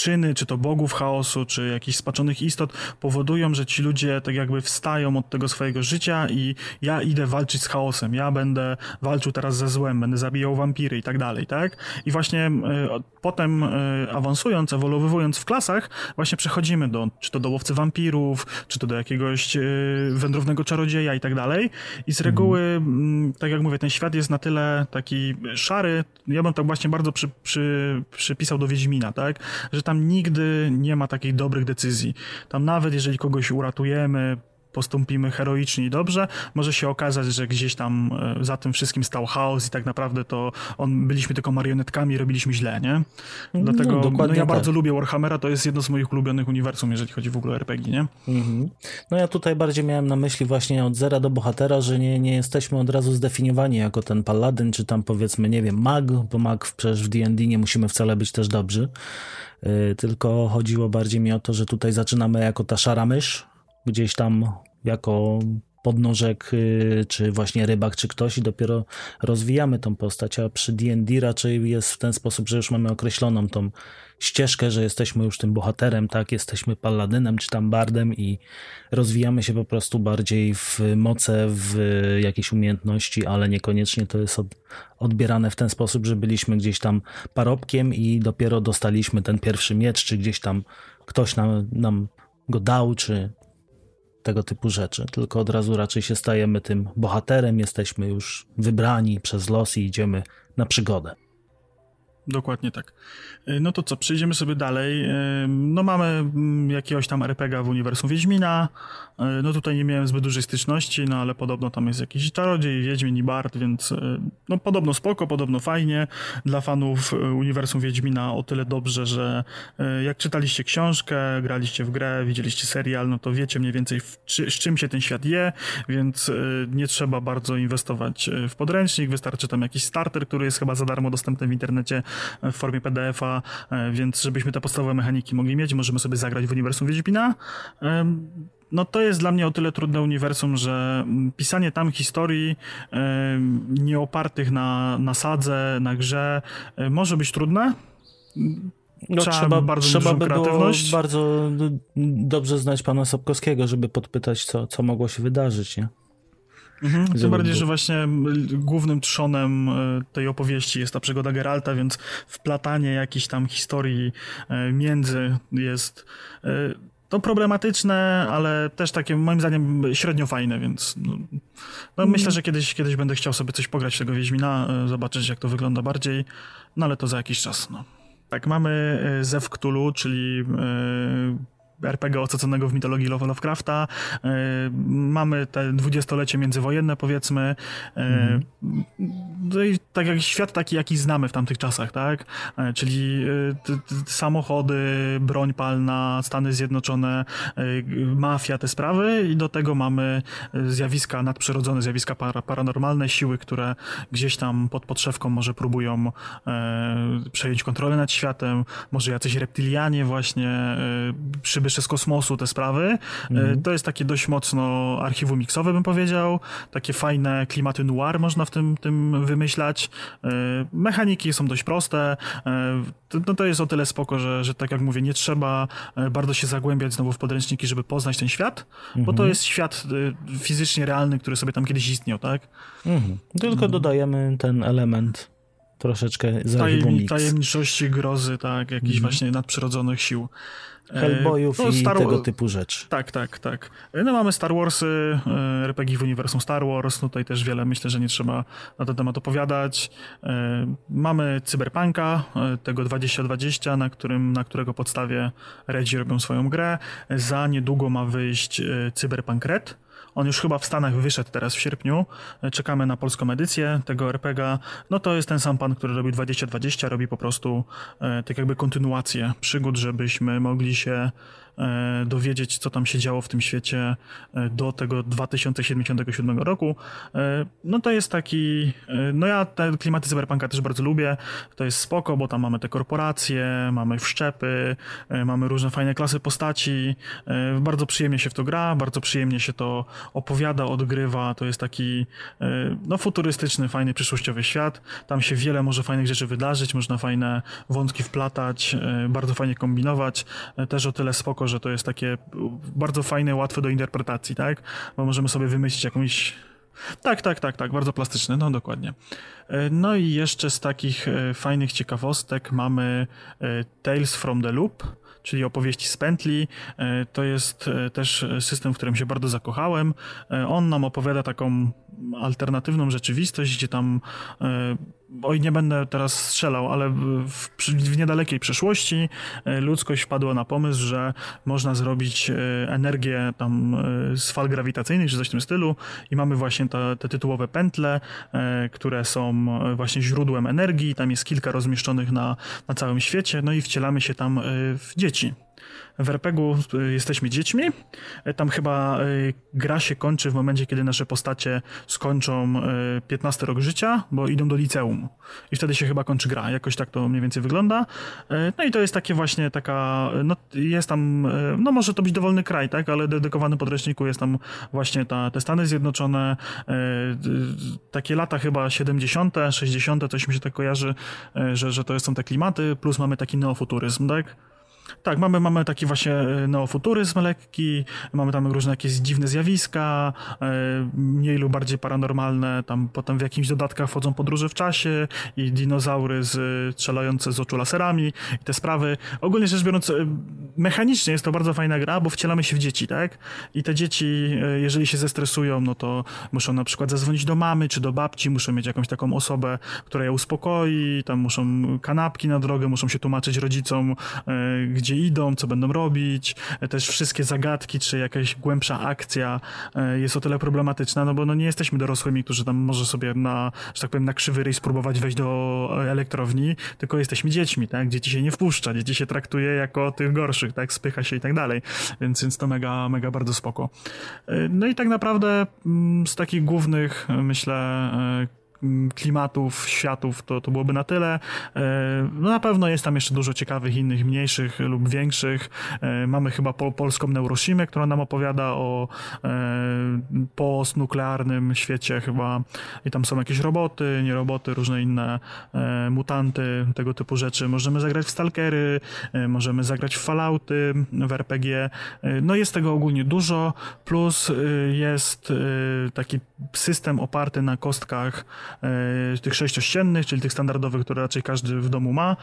Czyny, czy to bogów chaosu, czy jakichś spaczonych istot, powodują, że ci ludzie tak jakby wstają od tego swojego życia i ja idę walczyć z chaosem, ja będę walczył teraz ze złem, będę zabijał wampiry i tak dalej, tak? I właśnie y, potem y, awansując, ewoluowując w klasach, właśnie przechodzimy do, czy to do łowcy wampirów, czy to do jakiegoś y, wędrownego czarodzieja i tak dalej. I z reguły, mhm. tak jak mówię, ten świat jest na tyle taki szary, ja bym tak właśnie bardzo przy, przy, przypisał do Wiedźmina, tak? Że tam nigdy nie ma takich dobrych decyzji. Tam nawet jeżeli kogoś uratujemy, postąpimy heroicznie i dobrze, może się okazać, że gdzieś tam e, za tym wszystkim stał chaos i tak naprawdę to on, byliśmy tylko marionetkami i robiliśmy źle, nie? No, Dlatego no, no ja bardzo tak. lubię Warhammera, to jest jedno z moich ulubionych uniwersum, jeżeli chodzi w ogóle o RPG, nie? Mhm. No ja tutaj bardziej miałem na myśli właśnie od zera do bohatera, że nie, nie jesteśmy od razu zdefiniowani jako ten paladyn, czy tam powiedzmy, nie wiem, mag, bo mag przecież w D&D nie musimy wcale być też dobrzy, yy, tylko chodziło bardziej mi o to, że tutaj zaczynamy jako ta szara mysz, gdzieś tam jako podnożek, y, czy właśnie rybak, czy ktoś i dopiero rozwijamy tą postać, a przy D&D raczej jest w ten sposób, że już mamy określoną tą ścieżkę, że jesteśmy już tym bohaterem, tak, jesteśmy paladynem, czy tam bardem i rozwijamy się po prostu bardziej w moce, w jakieś umiejętności, ale niekoniecznie to jest od, odbierane w ten sposób, że byliśmy gdzieś tam parobkiem i dopiero dostaliśmy ten pierwszy miecz, czy gdzieś tam ktoś nam, nam go dał, czy tego typu rzeczy, tylko od razu raczej się stajemy tym bohaterem, jesteśmy już wybrani przez los i idziemy na przygodę. Dokładnie tak. E, no to co, przejdziemy sobie dalej. E, no mamy mm, jakiegoś tam RPGa w uniwersum Wiedźmina. E, no tutaj nie miałem zbyt dużej styczności, no ale podobno tam jest jakiś czarodziej, Wiedźmin i Bart, więc no podobno spoko, podobno fajnie. Dla fanów uniwersum Wiedźmina o tyle dobrze, że jak czytaliście książkę, graliście w grę, widzieliście serial, no to wiecie mniej więcej z czym się ten świat je, więc nie trzeba bardzo inwestować w podręcznik, wystarczy tam jakiś starter, który jest chyba za darmo dostępny w internecie w formie PDF-a, e, więc żebyśmy te podstawowe mechaniki mogli mieć, możemy sobie zagrać w uniwersum Wiedźmina. No to jest dla mnie o tyle trudne uniwersum, że pisanie tam historii nie opartych na, na sadze, na grze e, może być trudne, no, trzeba, trzeba bardzo trzeba by kreatywność. Było bardzo dobrze znać pana Sapkowskiego, żeby podpytać, co, co mogło się wydarzyć, nie? Mhm, tym bardziej, że właśnie głównym trzonem tej opowieści jest ta przygoda Geralta, więc wplatanie jakichś tam historii między jest to problematyczne, ale też takie moim zdaniem średnio fajne, więc no, no mm. myślę, że kiedyś, kiedyś będę chciał sobie coś pograć tego Wiedźmina, e, zobaczyć jak to wygląda bardziej, no ale to za jakiś czas, no. Tak, mamy e, Zew Cthulhu, czyli e, RPG osaconego w mitologii Lovecrafta. E, mamy te dwudziestolecie międzywojenne, powiedzmy. Mm. I tak jak świat taki, jaki znamy w tamtych czasach, tak? E, czyli samochody, broń palna, Stany Zjednoczone, mafia, te sprawy i do tego mamy zjawiska nadprzyrodzone, zjawiska paranormalne, siły, które gdzieś tam pod podszewką może próbują przejąć kontrolę nad światem, może jacyś reptilianie właśnie przybyć jeszcze z kosmosu te sprawy. Mhm. To jest takie dość mocno archiwum miksowe, bym powiedział. Takie fajne klimaty noir można w tym, tym wymyślać. E, mechaniki są dość proste. E, no to jest o tyle spoko, że, że tak jak mówię, nie trzeba bardzo się zagłębiać znowu w podręczniki, żeby poznać ten świat, bo to mhm. jest świat fizycznie realny, który sobie tam kiedyś istniał, tak? Mhm. Tylko dodajemy ten element troszeczkę z Tajemni, tajemniczości, grozy, tak, jakichś właśnie nadprzyrodzonych sił. Hellboyów no, i Star tego typu rzeczy. Tak, tak, tak. No mamy Star Warsy, e, RPG w uniwersum Star Wars, tutaj też wiele myślę, że nie trzeba na ten temat opowiadać. E, mamy Cyberpunka, e, tego 2020, na, którym, na którego podstawie Redzi robią swoją grę. Za niedługo ma wyjść Cyberpunk Red, on już chyba w Stanach wyszedł teraz w sierpniu. Czekamy na polską edycję tego RPGa. No to jest ten sam pan, który robił 2020, robi po prostu e, tak jakby kontynuację przygód, żebyśmy mogli się dowiedzieć, co tam się działo w tym świecie e, do tego 2077 roku. E, no to jest taki, no ja te klimaty cyberpunka też bardzo lubię, to jest spoko, bo tam mamy te korporacje, mamy wszczepy, mamy różne fajne klasy postaci, bardzo przyjemnie się w to gra, bardzo przyjemnie się to opowiada, odgrywa, to jest taki no futurystyczny, fajny, przyszłościowy świat, tam się wiele może fajnych rzeczy wydarzyć, można fajne wątki wplatać, bardzo fajnie kombinować, też o tyle spoko, że to jest takie bardzo fajne, łatwe do interpretacji, tak? Bo możemy sobie wymyślić jakąś tak, tak, tak, tak, bardzo plastyczne, no dokładnie. E, no i jeszcze z takich e, fajnych ciekawostek mamy e, Tales from the Loop, czyli opowieści z pętli. To jest też system, w którym się bardzo zakochałem. On nam opowiada taką alternatywną rzeczywistość, gdzie tam oj, nie będę teraz strzelał, ale w, w, niedalekiej przeszłości e, ludzkość wpadła na pomysł, że można zrobić e, energię tam e, z fal grawitacyjnych, czy coś w tym stylu i mamy właśnie te, te tytułowe pętle, które są właśnie źródłem energii, tam jest kilka rozmieszczonych na, na całym świecie, no i wcielamy się tam w dzieci. W RPG-u y, jesteśmy dziećmi. E, tam chyba y, gra się kończy w momencie, kiedy nasze postacie skończą 15 y, rok życia, bo idą do liceum. I wtedy się chyba kończy gra. Jakoś tak to mniej więcej wygląda. E, no i to jest takie właśnie taka, no jest tam, no może to być dowolny kraj, tak, ale dedykowany podręczniku jest tam właśnie ta, te Stany Zjednoczone, e, takie lata chyba 70., 60., coś mi się tak kojarzy, że, że to są te klimaty, plus mamy taki neofuturyzm, tak? Tak, mamy, mamy taki właśnie e, neofuturyzm lekki, mamy tam różne jakieś dziwne zjawiska, e, mniej lub bardziej paranormalne, tam potem w jakichś dodatkach wchodzą podróże w czasie i dinozaury z, strzelające z oczu laserami i te sprawy. Ogólnie rzecz biorąc, e, mechanicznie jest to bardzo fajna gra, bo wcielamy się w dzieci, tak? I te dzieci, jeżeli się zestresują, no to muszą na przykład zadzwonić do mamy czy do babci, muszą mieć jakąś taką osobę, która je uspokoi, tam muszą kanapki na drogę, muszą się tłumaczyć rodzicom, gdzie idą, co będą robić, też wszystkie zagadki, czy jakaś głębsza akcja e, jest o tyle problematyczna, no bo no nie jesteśmy dorosłymi, którzy tam może sobie na, że tak powiem, na krzywy ryj spróbować wejść do elektrowni, tylko jesteśmy dziećmi, tak? Dzieci się nie wpuszcza, dzieci się traktuje jako tych gorszych, tak? Spycha się i tak dalej, więc, więc to mega, mega bardzo spoko. E, no i tak naprawdę mm, z takich głównych, myślę, e, klimatów, światów, to, to byłoby na tyle. No na pewno jest tam jeszcze dużo ciekawych innych, mniejszych lub większych. Mamy chyba po, polską Neurosimę, która nam opowiada o postnuklearnym świecie chyba i tam są jakieś roboty, nie roboty, różne inne mutanty, tego typu rzeczy. Możemy zagrać w Stalkery, możemy zagrać w Fallouty, w RPG. No jest tego ogólnie dużo, plus jest taki system oparty na kostkach e, tych sześciościennych, czyli tych standardowych, które raczej każdy w domu ma, e,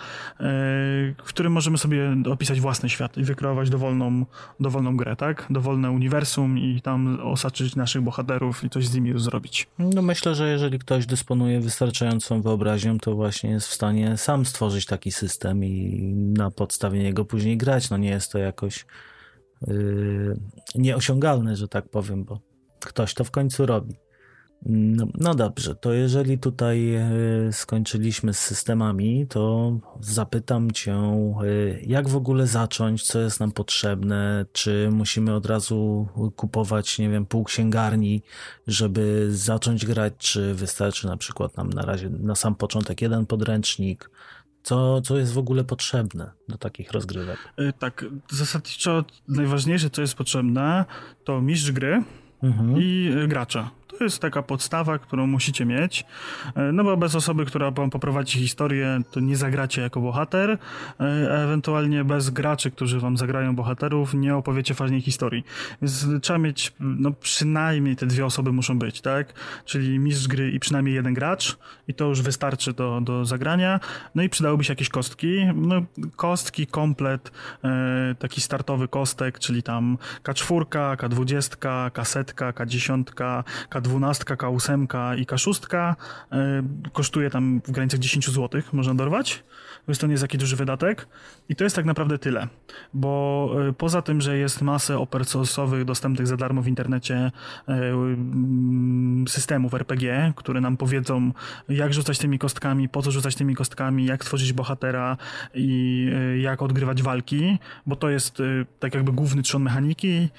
w którym możemy sobie opisać własny świat i wykreować dowolną, dowolną grę, tak? Dowolne uniwersum i tam osaczyć naszych bohaterów i coś z nimi zrobić. No myślę, że jeżeli ktoś dysponuje wystarczającą wyobraźnią, to właśnie jest w stanie sam stworzyć taki system i na podstawie niego później grać. No nie jest to jakoś yy, nieosiągalne, że tak powiem, bo ktoś to w końcu robi. No, no, dobrze, to jeżeli tutaj e, skończyliśmy z systemami, to zapytam Cię, e, jak w ogóle zacząć, co jest nam potrzebne, czy musimy od razu kupować, nie wiem, pół księgarni, żeby zacząć grać, czy wystarczy na przykład nam na razie na sam początek jeden podręcznik, co, co jest w ogóle potrzebne do takich rozgrywek? E, tak, zasadniczo najważniejsze, co jest potrzebne, to mistrz gry mhm. i gracze. To jest taka podstawa, którą musicie mieć, e, no bo bez osoby, która wam poprowadzi historię, to nie zagracie jako bohater, e, ewentualnie bez graczy, którzy wam zagrają bohaterów, nie opowiecie fajnej historii. Więc trzeba mieć, no przynajmniej te dwie osoby muszą być, tak? Czyli mistrz gry i przynajmniej jeden gracz i to już wystarczy do, do zagrania. No i przydałyby się jakieś kostki. No, kostki, komplet, e, taki startowy kostek, czyli tam K4, K20, kasetka, K10, K20, K12, K8 i K6 e, kosztuje tam w granicach 10 zł, można dorwać, więc to nie jest taki duży wydatek. I to jest tak naprawdę tyle, bo e, poza tym, że jest masę open source'owych dostępnych za darmo w internecie e, mm, systemów RPG, które nam powiedzą jak rzucać tymi kostkami, po co rzucać tymi kostkami, jak stworzyć bohatera i jak odgrywać walki, bo to jest tak jakby główny trzon mechaniki,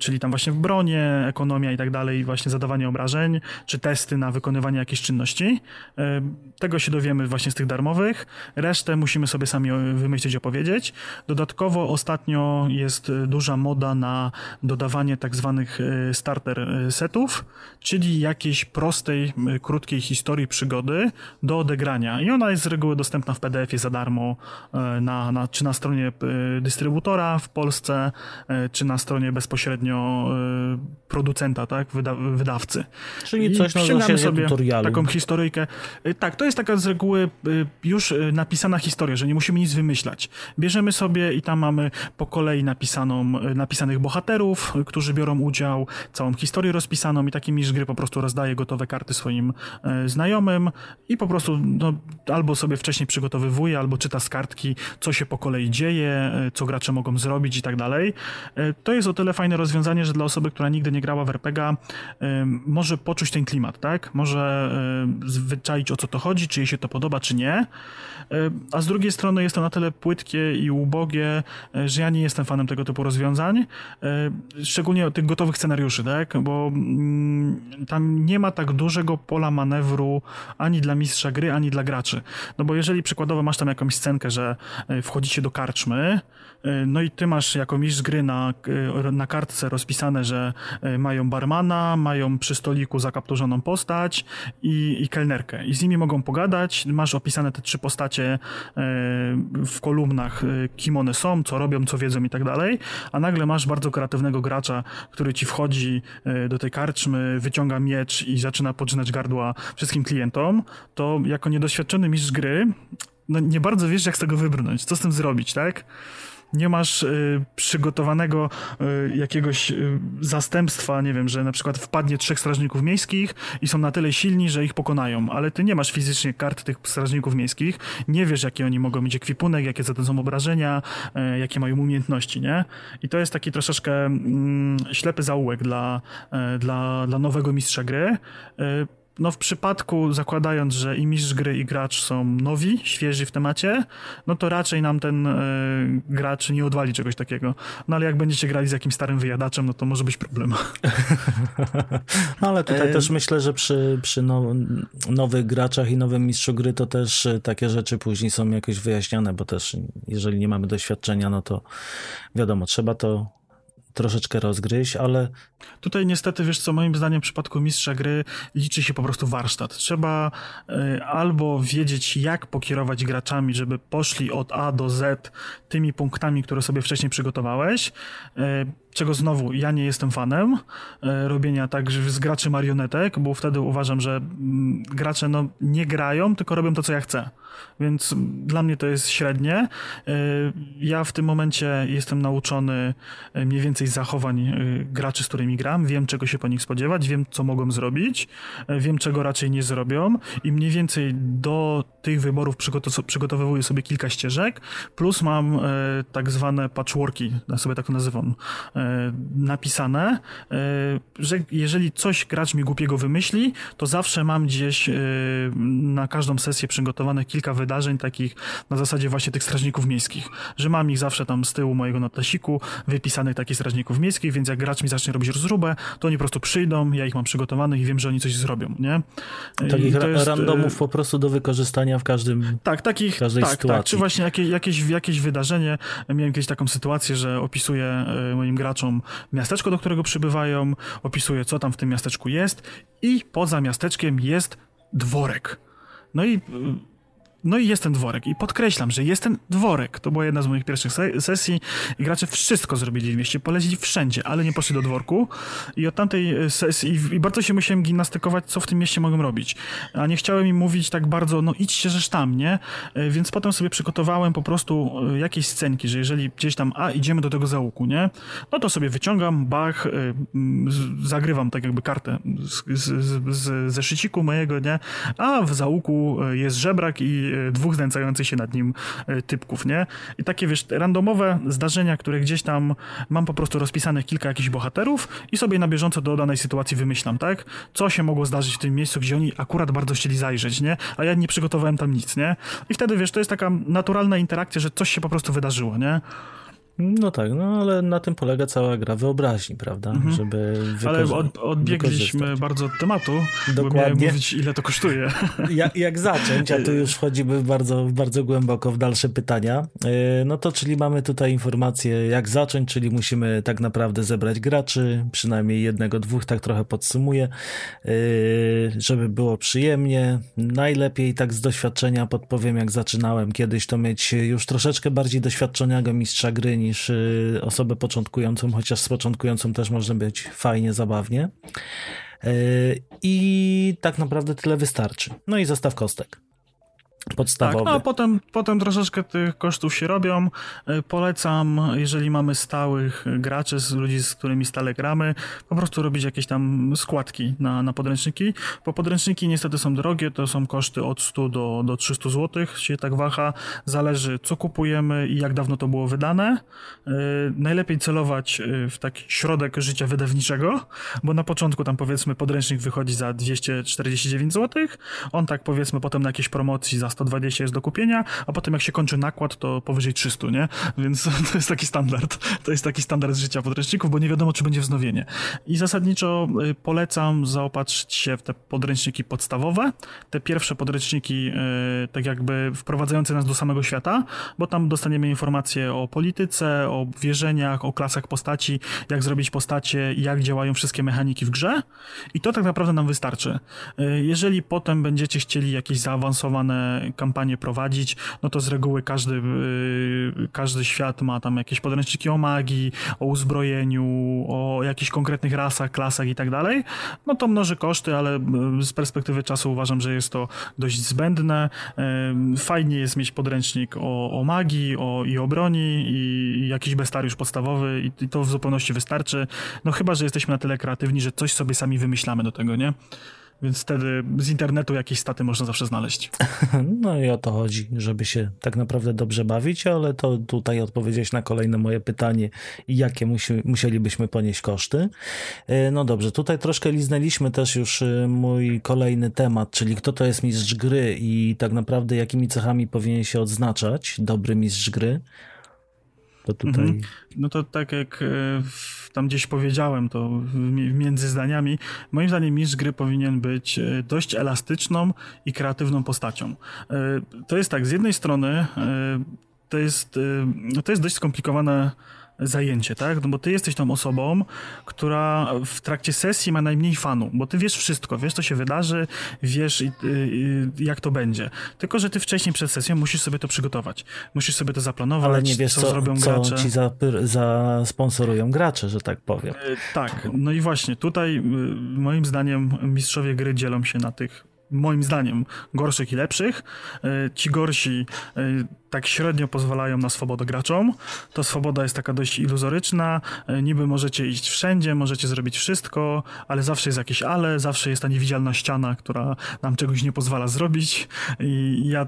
czyli tam właśnie w bronie, ekonomia i tak dalej, właśnie zadawanie obrażeń, czy testy na wykonywanie jakiejś czynności. E, tego się dowiemy właśnie z tych darmowych. Resztę musimy sobie sami wymyślić, opowiedzieć. Dodatkowo ostatnio jest duża moda na dodawanie tak zwanych e, starter e, setów, czyli jakiejś prostej, krótkiej historii przygody do odegrania. I ona jest z reguły dostępna w PDF-ie za darmo, na, na, czy na stronie dystrybutora w Polsce, czy na stronie bezpośrednio producenta, tak, wyda, wydawcy. Czyli coś na sobie tutorialu. taką historyjkę. Y, tak, to jest taka z reguły y, już y, napisana historia, że nie musimy nic wymyślać. Bierzemy sobie i tam mamy po kolei napisaną, napisanych bohaterów, którzy biorą udział, całą historię rozpisaną i taki mistrz gry po prostu rozdaje gotowe karty swoim znajomym i po prostu no, albo sobie wcześniej przygotowywuje, albo czyta z kartki, co się po kolei dzieje, co gracze mogą zrobić i tak dalej. To jest o tyle fajne rozwiązanie, że dla osoby, która nigdy nie grała w RPG, może poczuć ten klimat, tak? Może wyczaić o co to chodzi, czy jej się to podoba, czy nie. A z drugiej strony jest to na tyle płytkie i ubogie, e, że ja nie jestem fanem tego typu rozwiązań. Szczególnie tych gotowych scenariuszy, tak? Bo mm, tam nie ma tak dużego pola manewru ani dla mistrza gry, ani dla graczy. No bo jeżeli przykładowo masz tam jakąś scenkę, że e, wchodzicie do karczmy, e, no i ty masz jako mistrz gry na, na kartce rozpisane, że mają barmana, mają przy stoliku zakapturzoną postać i, i kelnerkę. I z nimi mogą pogadać. Masz opisane te trzy postacie e, w kolumnach, e, kim one są, co robią, co wiedzą i tak dalej. A nagle masz bardzo kreatywnego gracza, który ci wchodzi e, do tej karczmy, wyciąga miecz i zaczyna podrzynać gardła wszystkim klientom. To jako niedoświadczony mistrz gry, no nie bardzo wiesz, jak z tego wybrnąć, co z tym zrobić, tak? Nie masz y, przygotowanego y, jakiegoś y, zastępstwa, nie wiem, że na przykład wpadnie trzech strażników miejskich i są na tyle silni, że ich pokonają, ale ty nie masz fizycznie kart tych strażników miejskich, nie wiesz, jakie oni mogą mieć ekwipunek, jakie za to są obrażenia, y, jakie mają umiejętności, nie? I to jest taki troszeczkę mm, ślepy zaułek dla, y, dla, dla nowego mistrza gry. No w przypadku, zakładając, że i mistrz gry i gracz są nowi, świeży w temacie, no to raczej nam ten y, gracz nie odwali czegoś takiego. No ale jak będziecie grali z jakimś starym wyjadaczem, no to może być problem. no ale tutaj też myślę, że przy, przy now, nowych graczach i nowym mistrzu gry to też takie rzeczy później są jakoś wyjaśniane, bo też jeżeli nie mamy doświadczenia, no to wiadomo, trzeba to troszeczkę rozgryźć, ale... Tutaj niestety, wiesz co, moim zdaniem w przypadku mistrza gry liczy się po prostu warsztat. Trzeba y, albo wiedzieć, jak pokierować graczami, żeby poszli od A do Z tymi punktami, które sobie wcześniej przygotowałeś, y, czego znowu ja nie jestem fanem y, robienia tak z graczy marionetek, bo wtedy uważam, że mm, gracze no, nie grają, tylko robią to, co ja chcę. Więc dla mnie to jest średnie. Ja w tym momencie jestem nauczony mniej więcej zachowań graczy, z którymi gram, wiem czego się po nich spodziewać, wiem co mogą zrobić, wiem czego raczej nie zrobią i mniej więcej do tych wyborów przygotowuję sobie kilka ścieżek, plus mam tak zwane patchworki, ja sobie tak to nazywam, napisane, że jeżeli coś gracz mi głupiego wymyśli, to zawsze mam gdzieś na każdą sesję przygotowane kilka kilka wydarzeń takich na zasadzie właśnie tych strażników miejskich, że mam ich zawsze tam z tyłu mojego notesiku wypisanych takich strażników miejskich, więc jak gracz mi zacznie robić rozróbę, to oni po prostu przyjdą, ja ich mam przygotowanych i wiem, że oni coś zrobią, nie? Takich ra jest, randomów po prostu do wykorzystania w każdym Tak, takich, każdej tak, sytuacji. tak, czy właśnie jakieś, jakieś, jakieś wydarzenie, miałem kiedyś taką sytuację, że opisuję e, moim graczom miasteczko, do którego przybywają, opisuję, co tam w tym miasteczku jest i poza miasteczkiem jest dworek. No i no i jest ten dworek. I podkreślam, że jest ten dworek. To była jedna z moich pierwszych se sesji i gracze wszystko zrobili w mieście, polecili wszędzie, ale nie poszli do dworku. I od tamtej e, sesji, i bardzo się musiałem gimnastykować, co w tym mieście mogą robić. A nie chciałem im mówić tak bardzo, no idźcie żeż tam, nie? E, więc potem sobie przygotowałem po prostu e, jakieś scenki, że jeżeli gdzieś tam, a idziemy do tego załuku, nie? No to sobie wyciągam, bach, zagrywam tak jakby kartę z, z, z, ze szyciku mojego, nie? A w załuku jest żebrak i dwóch znęcających się nad nim e, typków, nie? I takie, wiesz, randomowe zdarzenia, które gdzieś tam mam po prostu rozpisanych kilka jakichś bohaterów i sobie na bieżąco do danej sytuacji wymyślam, tak? Co się mogło zdarzyć w tym miejscu, gdzie oni akurat bardzo chcieli zajrzeć, nie? A ja nie przygotowałem tam nic, nie? I wtedy, wiesz, to jest taka naturalna interakcja, że coś się po prostu wydarzyło, nie? No tak, no ale na tym polega cała gra wyobraźni, prawda? Mhm. Żeby ale od, odbiegliśmy bardzo od tematu, Dokładnie. bo mówić, ile to kosztuje. Jak, jak zacząć, a tu już wchodzimy bardzo, bardzo głęboko w dalsze pytania. E, no to czyli mamy tutaj informację, jak zacząć, czyli musimy tak naprawdę zebrać graczy, przynajmniej jednego, dwóch, tak trochę podsumuję, e, żeby było przyjemnie. Najlepiej tak z doświadczenia podpowiem, jak zaczynałem kiedyś, to mieć już troszeczkę bardziej doświadczonego mistrza gry niż y, osobę początkującą, chociaż z początkującą też może być fajnie, zabawnie. Y, I tak naprawdę tyle wystarczy. No i zestaw kostek podstawowy. Tak, no potem, potem troszeczkę tych kosztów się robią. E, polecam, jeżeli mamy stałych graczy, z ludzi, z którymi stale gramy, po prostu robić jakieś tam składki na, na podręczniki, bo podręczniki niestety są drogie, to są koszty od 100 do, do 300 zł, się tak waha, zależy co kupujemy i jak dawno to było wydane. E, najlepiej celować e, w taki środek życia wydawniczego, bo na początku tam powiedzmy podręcznik wychodzi za 249 zł, on tak powiedzmy potem na jakiejś promocji za 120 jest do kupienia, a potem jak się kończy nakład, to powyżej 300, nie? Więc to jest taki standard. To jest taki standard życia podręczników, bo nie wiadomo, czy będzie wznowienie. I zasadniczo y, polecam zaopatrzyć się w te podręczniki podstawowe, te pierwsze podręczniki y, tak jakby wprowadzające nas do samego świata, bo tam dostaniemy informacje o polityce, o wierzeniach, o klasach postaci, jak zrobić postacie, jak działają wszystkie mechaniki w grze i to tak naprawdę nam wystarczy. Y, jeżeli potem będziecie chcieli jakieś zaawansowane kampanię prowadzić, no to z reguły każdy, y, każdy świat ma tam jakieś podręczniki o magii, o uzbrojeniu, o jakichś konkretnych rasach, klasach i tak dalej. No to mnoży koszty, ale y, z perspektywy czasu uważam, że jest to dość zbędne. Y, fajnie jest mieć podręcznik o, o magii o, i o broni i jakiś bestariusz podstawowy i, i to w zupełności wystarczy. No chyba, że jesteśmy na tyle kreatywni, że coś sobie sami wymyślamy do tego, nie? Więc wtedy z internetu jakieś staty można zawsze znaleźć. No i o to chodzi, żeby się tak naprawdę dobrze bawić, ale to tutaj odpowiedzieć na kolejne moje pytanie, jakie musi, musielibyśmy ponieść koszty. E, no dobrze, tutaj troszkę liznęliśmy też już e, mój kolejny temat, czyli kto to jest mistrz gry i tak naprawdę jakimi cechami powinien się odznaczać dobry mistrz gry. To tutaj... Mhm. No to tak jak e, tam gdzieś powiedziałem, to między zdaniami, moim zdaniem mistrz gry powinien być e, dość elastyczną i kreatywną postacią. E, to jest tak, z jednej strony to jest, to jest dość skomplikowane zajęcie, tak? No bo ty jesteś tą osobą, która w trakcie sesji ma najmniej fanu, bo ty wiesz wszystko, wiesz co się wydarzy, wiesz jak to będzie. Tylko, że ty wcześniej przed sesją musisz sobie to przygotować. Musisz sobie to zaplanować, Ale nie wiesz, co, co zrobią co gracze. ci zasponsorują gracze, że tak powiem. E, tak, no i właśnie tutaj moim zdaniem mistrzowie gry dzielą się na tych moim zdaniem, gorszych i lepszych. E, ci gorsi e, tak średnio pozwalają na swobodę graczom. To swoboda jest taka dość iluzoryczna. E, niby możecie iść wszędzie, możecie zrobić wszystko, ale zawsze jest jakieś ale, zawsze jest ta niewidzialna ściana, która nam czegoś nie pozwala zrobić. I ja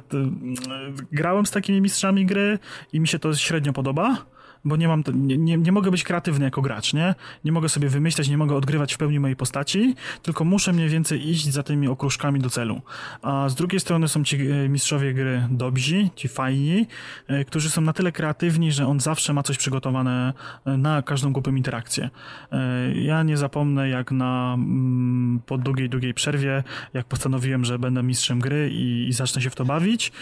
grałem z takimi mistrzami gry i mi się to średnio podoba bo nie mam, nie, nie, nie, mogę być kreatywny jako gracz, nie? Nie mogę sobie wymyślać, nie mogę odgrywać w pełni mojej postaci, tylko muszę mniej więcej iść za tymi okruszkami do celu. A z drugiej strony są ci e, mistrzowie gry dobrzy, ci fajni, e, którzy są na tyle kreatywni, że on zawsze ma coś przygotowane e, na każdą głupią interakcję. Ja nie zapomnę, jak na mm, po długiej, długiej przerwie, jak postanowiłem, że będę mistrzem gry i, i zacznę się w to bawić,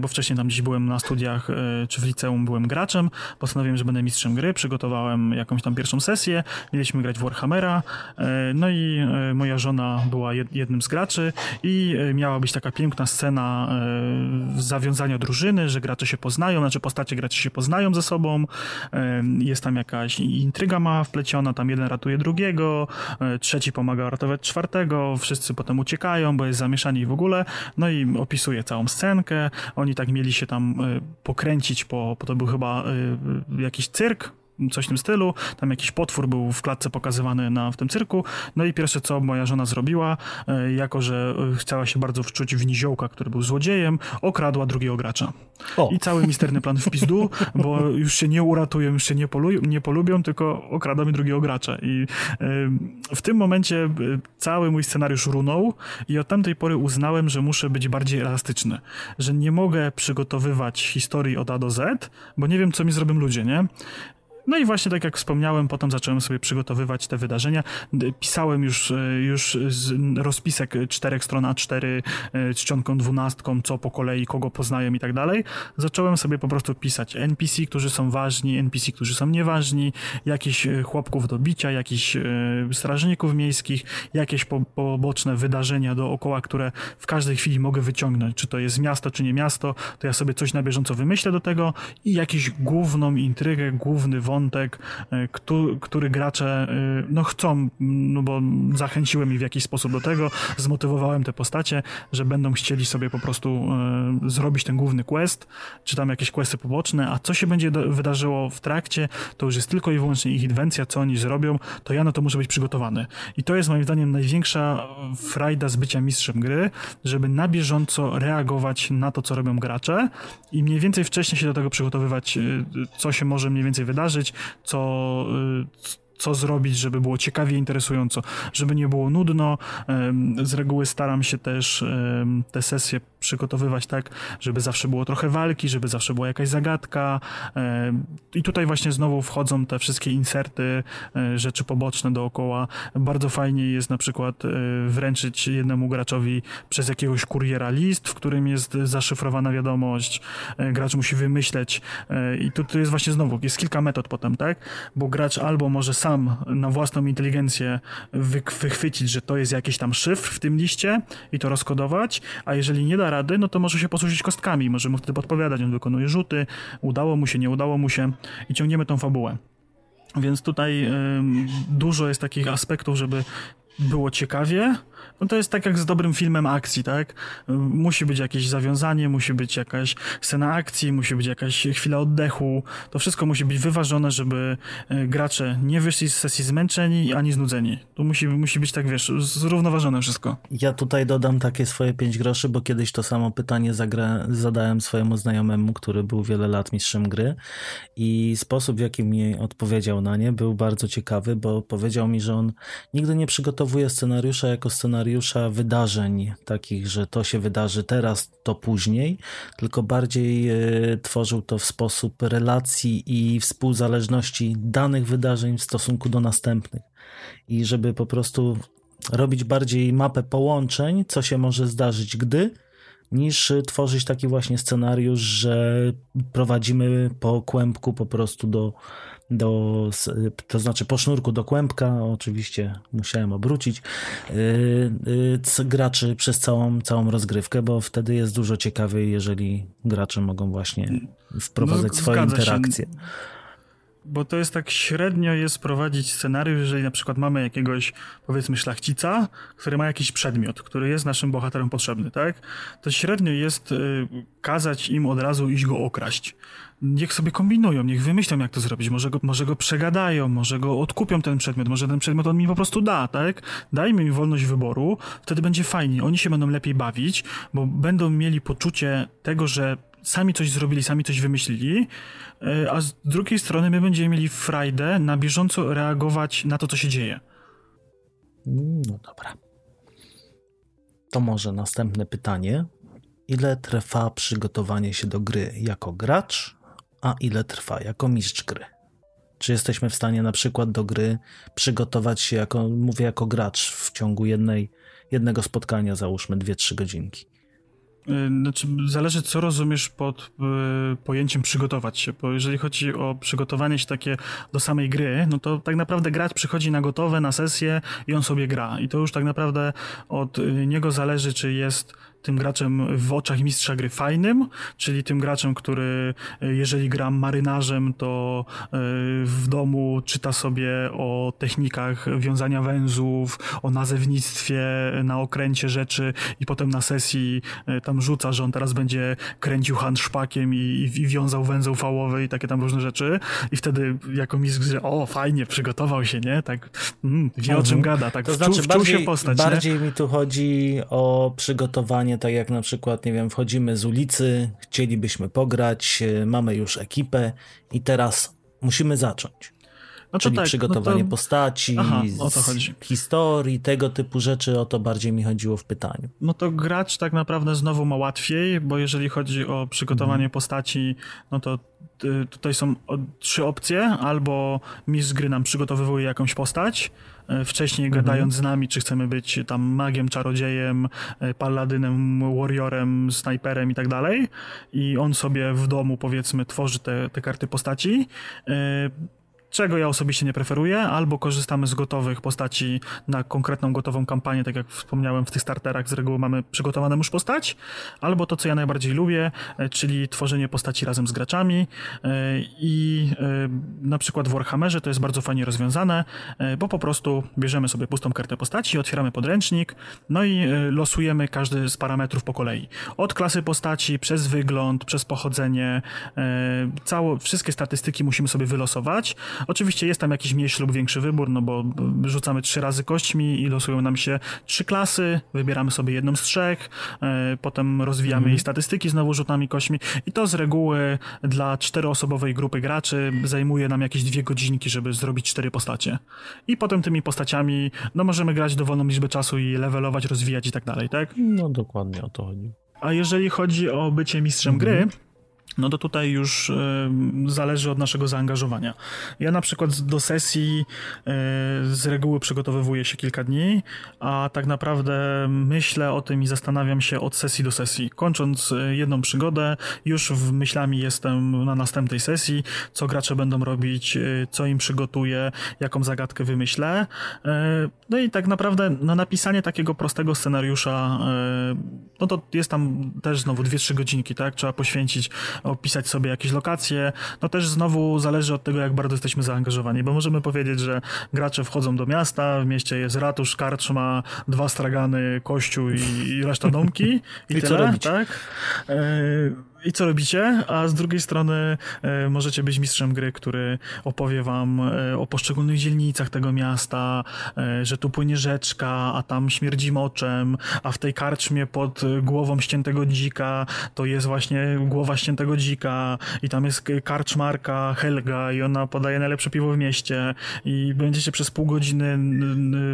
bo wcześniej tam gdzieś byłem na studiach, czy w liceum byłem graczem, postanowiłem postanowiłem, że będę mistrzem gry, przygotowałem jakąś tam pierwszą sesję, mieliśmy grać w Warhammera, e, no i e, moja żona była jednym z graczy i e, miała być taka piękna scena zawiązania drużyny, że gracze się poznają, znaczy postacie graczy się poznają ze sobą, jest tam jakaś intryga ma wpleciona, tam jeden ratuje drugiego, trzeci pomaga ratować czwartego, wszyscy potem uciekają, bo jest zamieszanie i w ogóle, no i opisuje całą scenkę, oni tak mieli się tam pokręcić, po, po to był chyba jakiś cyrk, coś w tym stylu. Tam jakiś potwór był w klatce pokazywany na, w tym cyrku. No i pierwsze, co moja żona zrobiła, e, jako że e, chciała się bardzo wczuć w niziołka, który był złodziejem, okradła drugiego gracza. O. I cały misterny plan w pizdu, bo już się nie uratują, już się nie, polują, nie polubią, tylko okradamy drugiego gracza. I e, w tym momencie cały mój scenariusz runął i od tamtej pory uznałem, że muszę być bardziej elastyczny. Że nie mogę przygotowywać historii od A do Z, bo nie wiem, co mi zrobią ludzie, nie? No i właśnie tak jak wspomniałem, potem zacząłem sobie przygotowywać te wydarzenia. Pisałem już, e, już rozpisek czterech stron A4 e, czcionką dwunastką, co po kolei, kogo poznają i tak dalej. Zacząłem sobie po prostu pisać NPC, którzy są ważni, NPC, którzy są nieważni, jakichś e, chłopków do bicia, jakichś strażników miejskich, jakieś poboczne wydarzenia dookoła, które w każdej chwili mogę wyciągnąć. Czy to jest miasto, czy nie miasto, to ja sobie coś na bieżąco wymyślę do tego i jakiś główną intrygę, główny wątek e, który, który gracze e, no, chcą, no bo zachęciłem ich w jakiś sposób do tego, zmotywowałem te postacie, że będą chcieli sobie po prostu e, zrobić ten główny quest, czy tam jakieś questy poboczne, a co się będzie wydarzyło w trakcie, to już jest tylko i wyłącznie ich inwencja, co oni zrobią, to ja na to muszę być przygotowany. I to jest moim zdaniem największa frajda z bycia mistrzem gry, żeby na bieżąco reagować na to, co robią gracze i mniej więcej wcześniej się do tego przygotowywać, co się może mniej więcej wydarzyć, co, y, co zrobić, żeby było ciekawie, interesująco, żeby nie było nudno. Z reguły staram się też te sesje przygotowywać tak, żeby zawsze było trochę walki, żeby zawsze była jakaś zagadka. I tutaj właśnie znowu wchodzą te wszystkie inserty, e, rzeczy poboczne dookoła. Bardzo fajnie jest na przykład e, wręczyć jednemu graczowi przez jakiegoś kuriera list, w którym jest zaszyfrowana wiadomość. E, gracz musi wymyśleć i tu, tu jest właśnie znowu, jest kilka metod potem, tak? Bo gracz albo może sam na własną inteligencję wychwycić, że to jest jakiś tam szyfr w tym liście i to rozkodować, a jeżeli nie da rady, no to może się posłużyć kostkami, może mu wtedy podpowiadać, on wykonuje rzuty, udało mu się, nie udało mu się i ciągniemy tą fabułę. Więc tutaj y, dużo jest takich aspektów, żeby było ciekawie, No to jest tak jak z dobrym filmem akcji, tak? Musi być jakieś zawiązanie, musi być jakaś scena akcji, musi być jakaś chwila oddechu. To wszystko musi być wyważone, żeby e, gracze nie wyszli z sesji zmęczeni ani znudzeni. To musi, musi być tak, wiesz, zrównoważone wszystko. Ja tutaj dodam takie swoje pięć groszy, bo kiedyś to samo pytanie zagra, zadałem swojemu znajomemu, który był wiele lat mistrzem gry i sposób, w jaki mi odpowiedział na nie, był bardzo ciekawy, bo powiedział mi, że on nigdy nie przygotowuje scenariusza jako scenariusza wydarzeń takich, że to się wydarzy teraz, to później, tylko bardziej y, tworzył to w sposób relacji i współzależności danych wydarzeń w stosunku do następnych. I żeby po prostu robić bardziej mapę połączeń, co się może zdarzyć, gdy, niż tworzyć taki właśnie scenariusz, że prowadzimy po kłębku po prostu do, do to znaczy po sznurku do kłębka, oczywiście musiałem obrócić yy, graczy przez całą, całą rozgrywkę, bo wtedy jest dużo ciekawiej, jeżeli gracze mogą właśnie wprowadzać no, swoje interakcje. Się bo to jest tak średnio jest prowadzić scenariusz, jeżeli na przykład mamy jakiegoś, powiedzmy, szlachcica, który ma jakiś przedmiot, który jest naszym bohaterom potrzebny, tak? To średnio jest y, kazać im od razu iść go okraść. Niech sobie kombinują, niech wymyślą, jak to zrobić. Może go, może go przegadają, może go odkupią ten przedmiot, może ten przedmiot on mi po prostu da, tak? Dajmy mi wolność wyboru, wtedy będzie fajnie. Oni się będą lepiej bawić, bo będą mieli poczucie tego, że sami coś zrobili, sami coś wymyślili, e, a z drugiej strony my będziemy mieli frajdę na bieżąco reagować na to, co się dzieje. No dobra. To może następne pytanie. Ile trwa przygotowanie się do gry jako gracz, a ile trwa jako mistrz gry? Czy jesteśmy w stanie na przykład do gry przygotować się jako, mówię jako gracz w ciągu jednej, jednego spotkania, załóżmy 2-3 godzinki? Y, znaczy, zależy, co rozumiesz pod y, pojęciem przygotować się, bo jeżeli chodzi o przygotowanie się takie do samej gry, no to tak naprawdę gracz przychodzi na gotowe, na sesję i on sobie gra. I to już tak naprawdę od y, niego zależy, czy jest tym graczem w oczach mistrza gry fajnym, czyli tym graczem, który e, jeżeli gra marynarzem, to e, w domu czyta sobie o technikach wiązania węzłów, o nazewnictwie na okręcie rzeczy i potem na sesji e, tam rzuca, że on teraz będzie kręcił handszpakiem i, i wiązał węzeł fałowy i takie tam różne rzeczy i wtedy jako mistrz gry, o fajnie, przygotował się, nie? Tak mm, wie o czym mhm. gada, tak to wczuł, znaczy, bardziej, się postać. Bardziej nie? mi tu chodzi o przygotowanie tak jak na przykład, nie wiem, wchodzimy z ulicy, chcielibyśmy pograć, e, mamy już ekipę i teraz musimy zacząć. No Czyli tak, przygotowanie no to... postaci, Aha, historii, tego typu rzeczy, o to bardziej mi chodziło w pytaniu. No to gracz tak naprawdę znowu ma łatwiej, bo jeżeli chodzi o przygotowanie mhm. postaci, no to y, tutaj są trzy opcje, albo mistrz gry nam przygotowywuje jakąś postać, wcześniej mhm. gadając z nami, czy chcemy być tam magiem, czarodziejem, e, paladynem, warriorem, snajperem i tak dalej. I on sobie w domu, powiedzmy, tworzy te, te karty postaci e, czego ja osobiście nie preferuję, albo korzystamy z gotowych postaci na konkretną gotową kampanię, tak jak wspomniałem w tych starterach z reguły mamy przygotowaną już postać, albo to, co ja najbardziej lubię, e, czyli tworzenie postaci razem z graczami e, i e, na przykład w Warhammerze to jest bardzo fajnie rozwiązane, bo po prostu bierzemy sobie pustą kartę postaci, otwieramy podręcznik, no i losujemy każdy z parametrów po kolei. Od klasy postaci, przez wygląd, przez pochodzenie, cało, wszystkie statystyki musimy sobie wylosować, Oczywiście jest tam jakiś mniejszy lub większy wybór, no bo rzucamy trzy razy kośćmi i losują nam się trzy klasy, wybieramy sobie jedną z trzech, e, potem rozwijamy mhm. jej statystyki znowu rzutami kośćmi i to z reguły dla czteroosobowej grupy graczy zajmuje nam jakieś dwie godzinki, żeby zrobić cztery postacie. I potem tymi postaciami, no możemy grać dowolną liczbę czasu i levelować, rozwijać i tak dalej, tak? No dokładnie o to chodzi. A jeżeli chodzi o bycie mistrzem mhm. gry, no to tutaj już y, zależy od naszego zaangażowania. Ja na przykład do sesji y, z reguły przygotowywuję się kilka dni, a tak naprawdę myślę o tym i zastanawiam się od sesji do sesji. Kończąc e, jedną przygodę, już w myślami jestem na następnej sesji, co gracze będą robić, co im przygotuję, jaką zagadkę wymyślę. No i tak naprawdę na napisanie takiego prostego scenariusza, no to jest tam też znowu 2-3 godzinki, tak? Trzeba poświęcić opisać sobie jakieś lokacje. No też znowu zależy od tego, jak bardzo jesteśmy zaangażowani, bo możemy powiedzieć, że gracze wchodzą do miasta, w mieście jest ratusz, karczma, dwa stragany, kościół i, i reszta domki i, I tyle, tak? E, i co robicie, a z drugiej strony e, możecie być mistrzem gry, który opowie wam e, o poszczególnych dzielnicach tego miasta, e, że tu płynie rzeczka, a tam śmierdzi moczem, a w tej karczmie pod głową ściętego dzika to jest właśnie głowa ściętego dzika i tam jest karczmarka Helga i ona podaje najlepsze piwo w mieście i będziecie przez pół godziny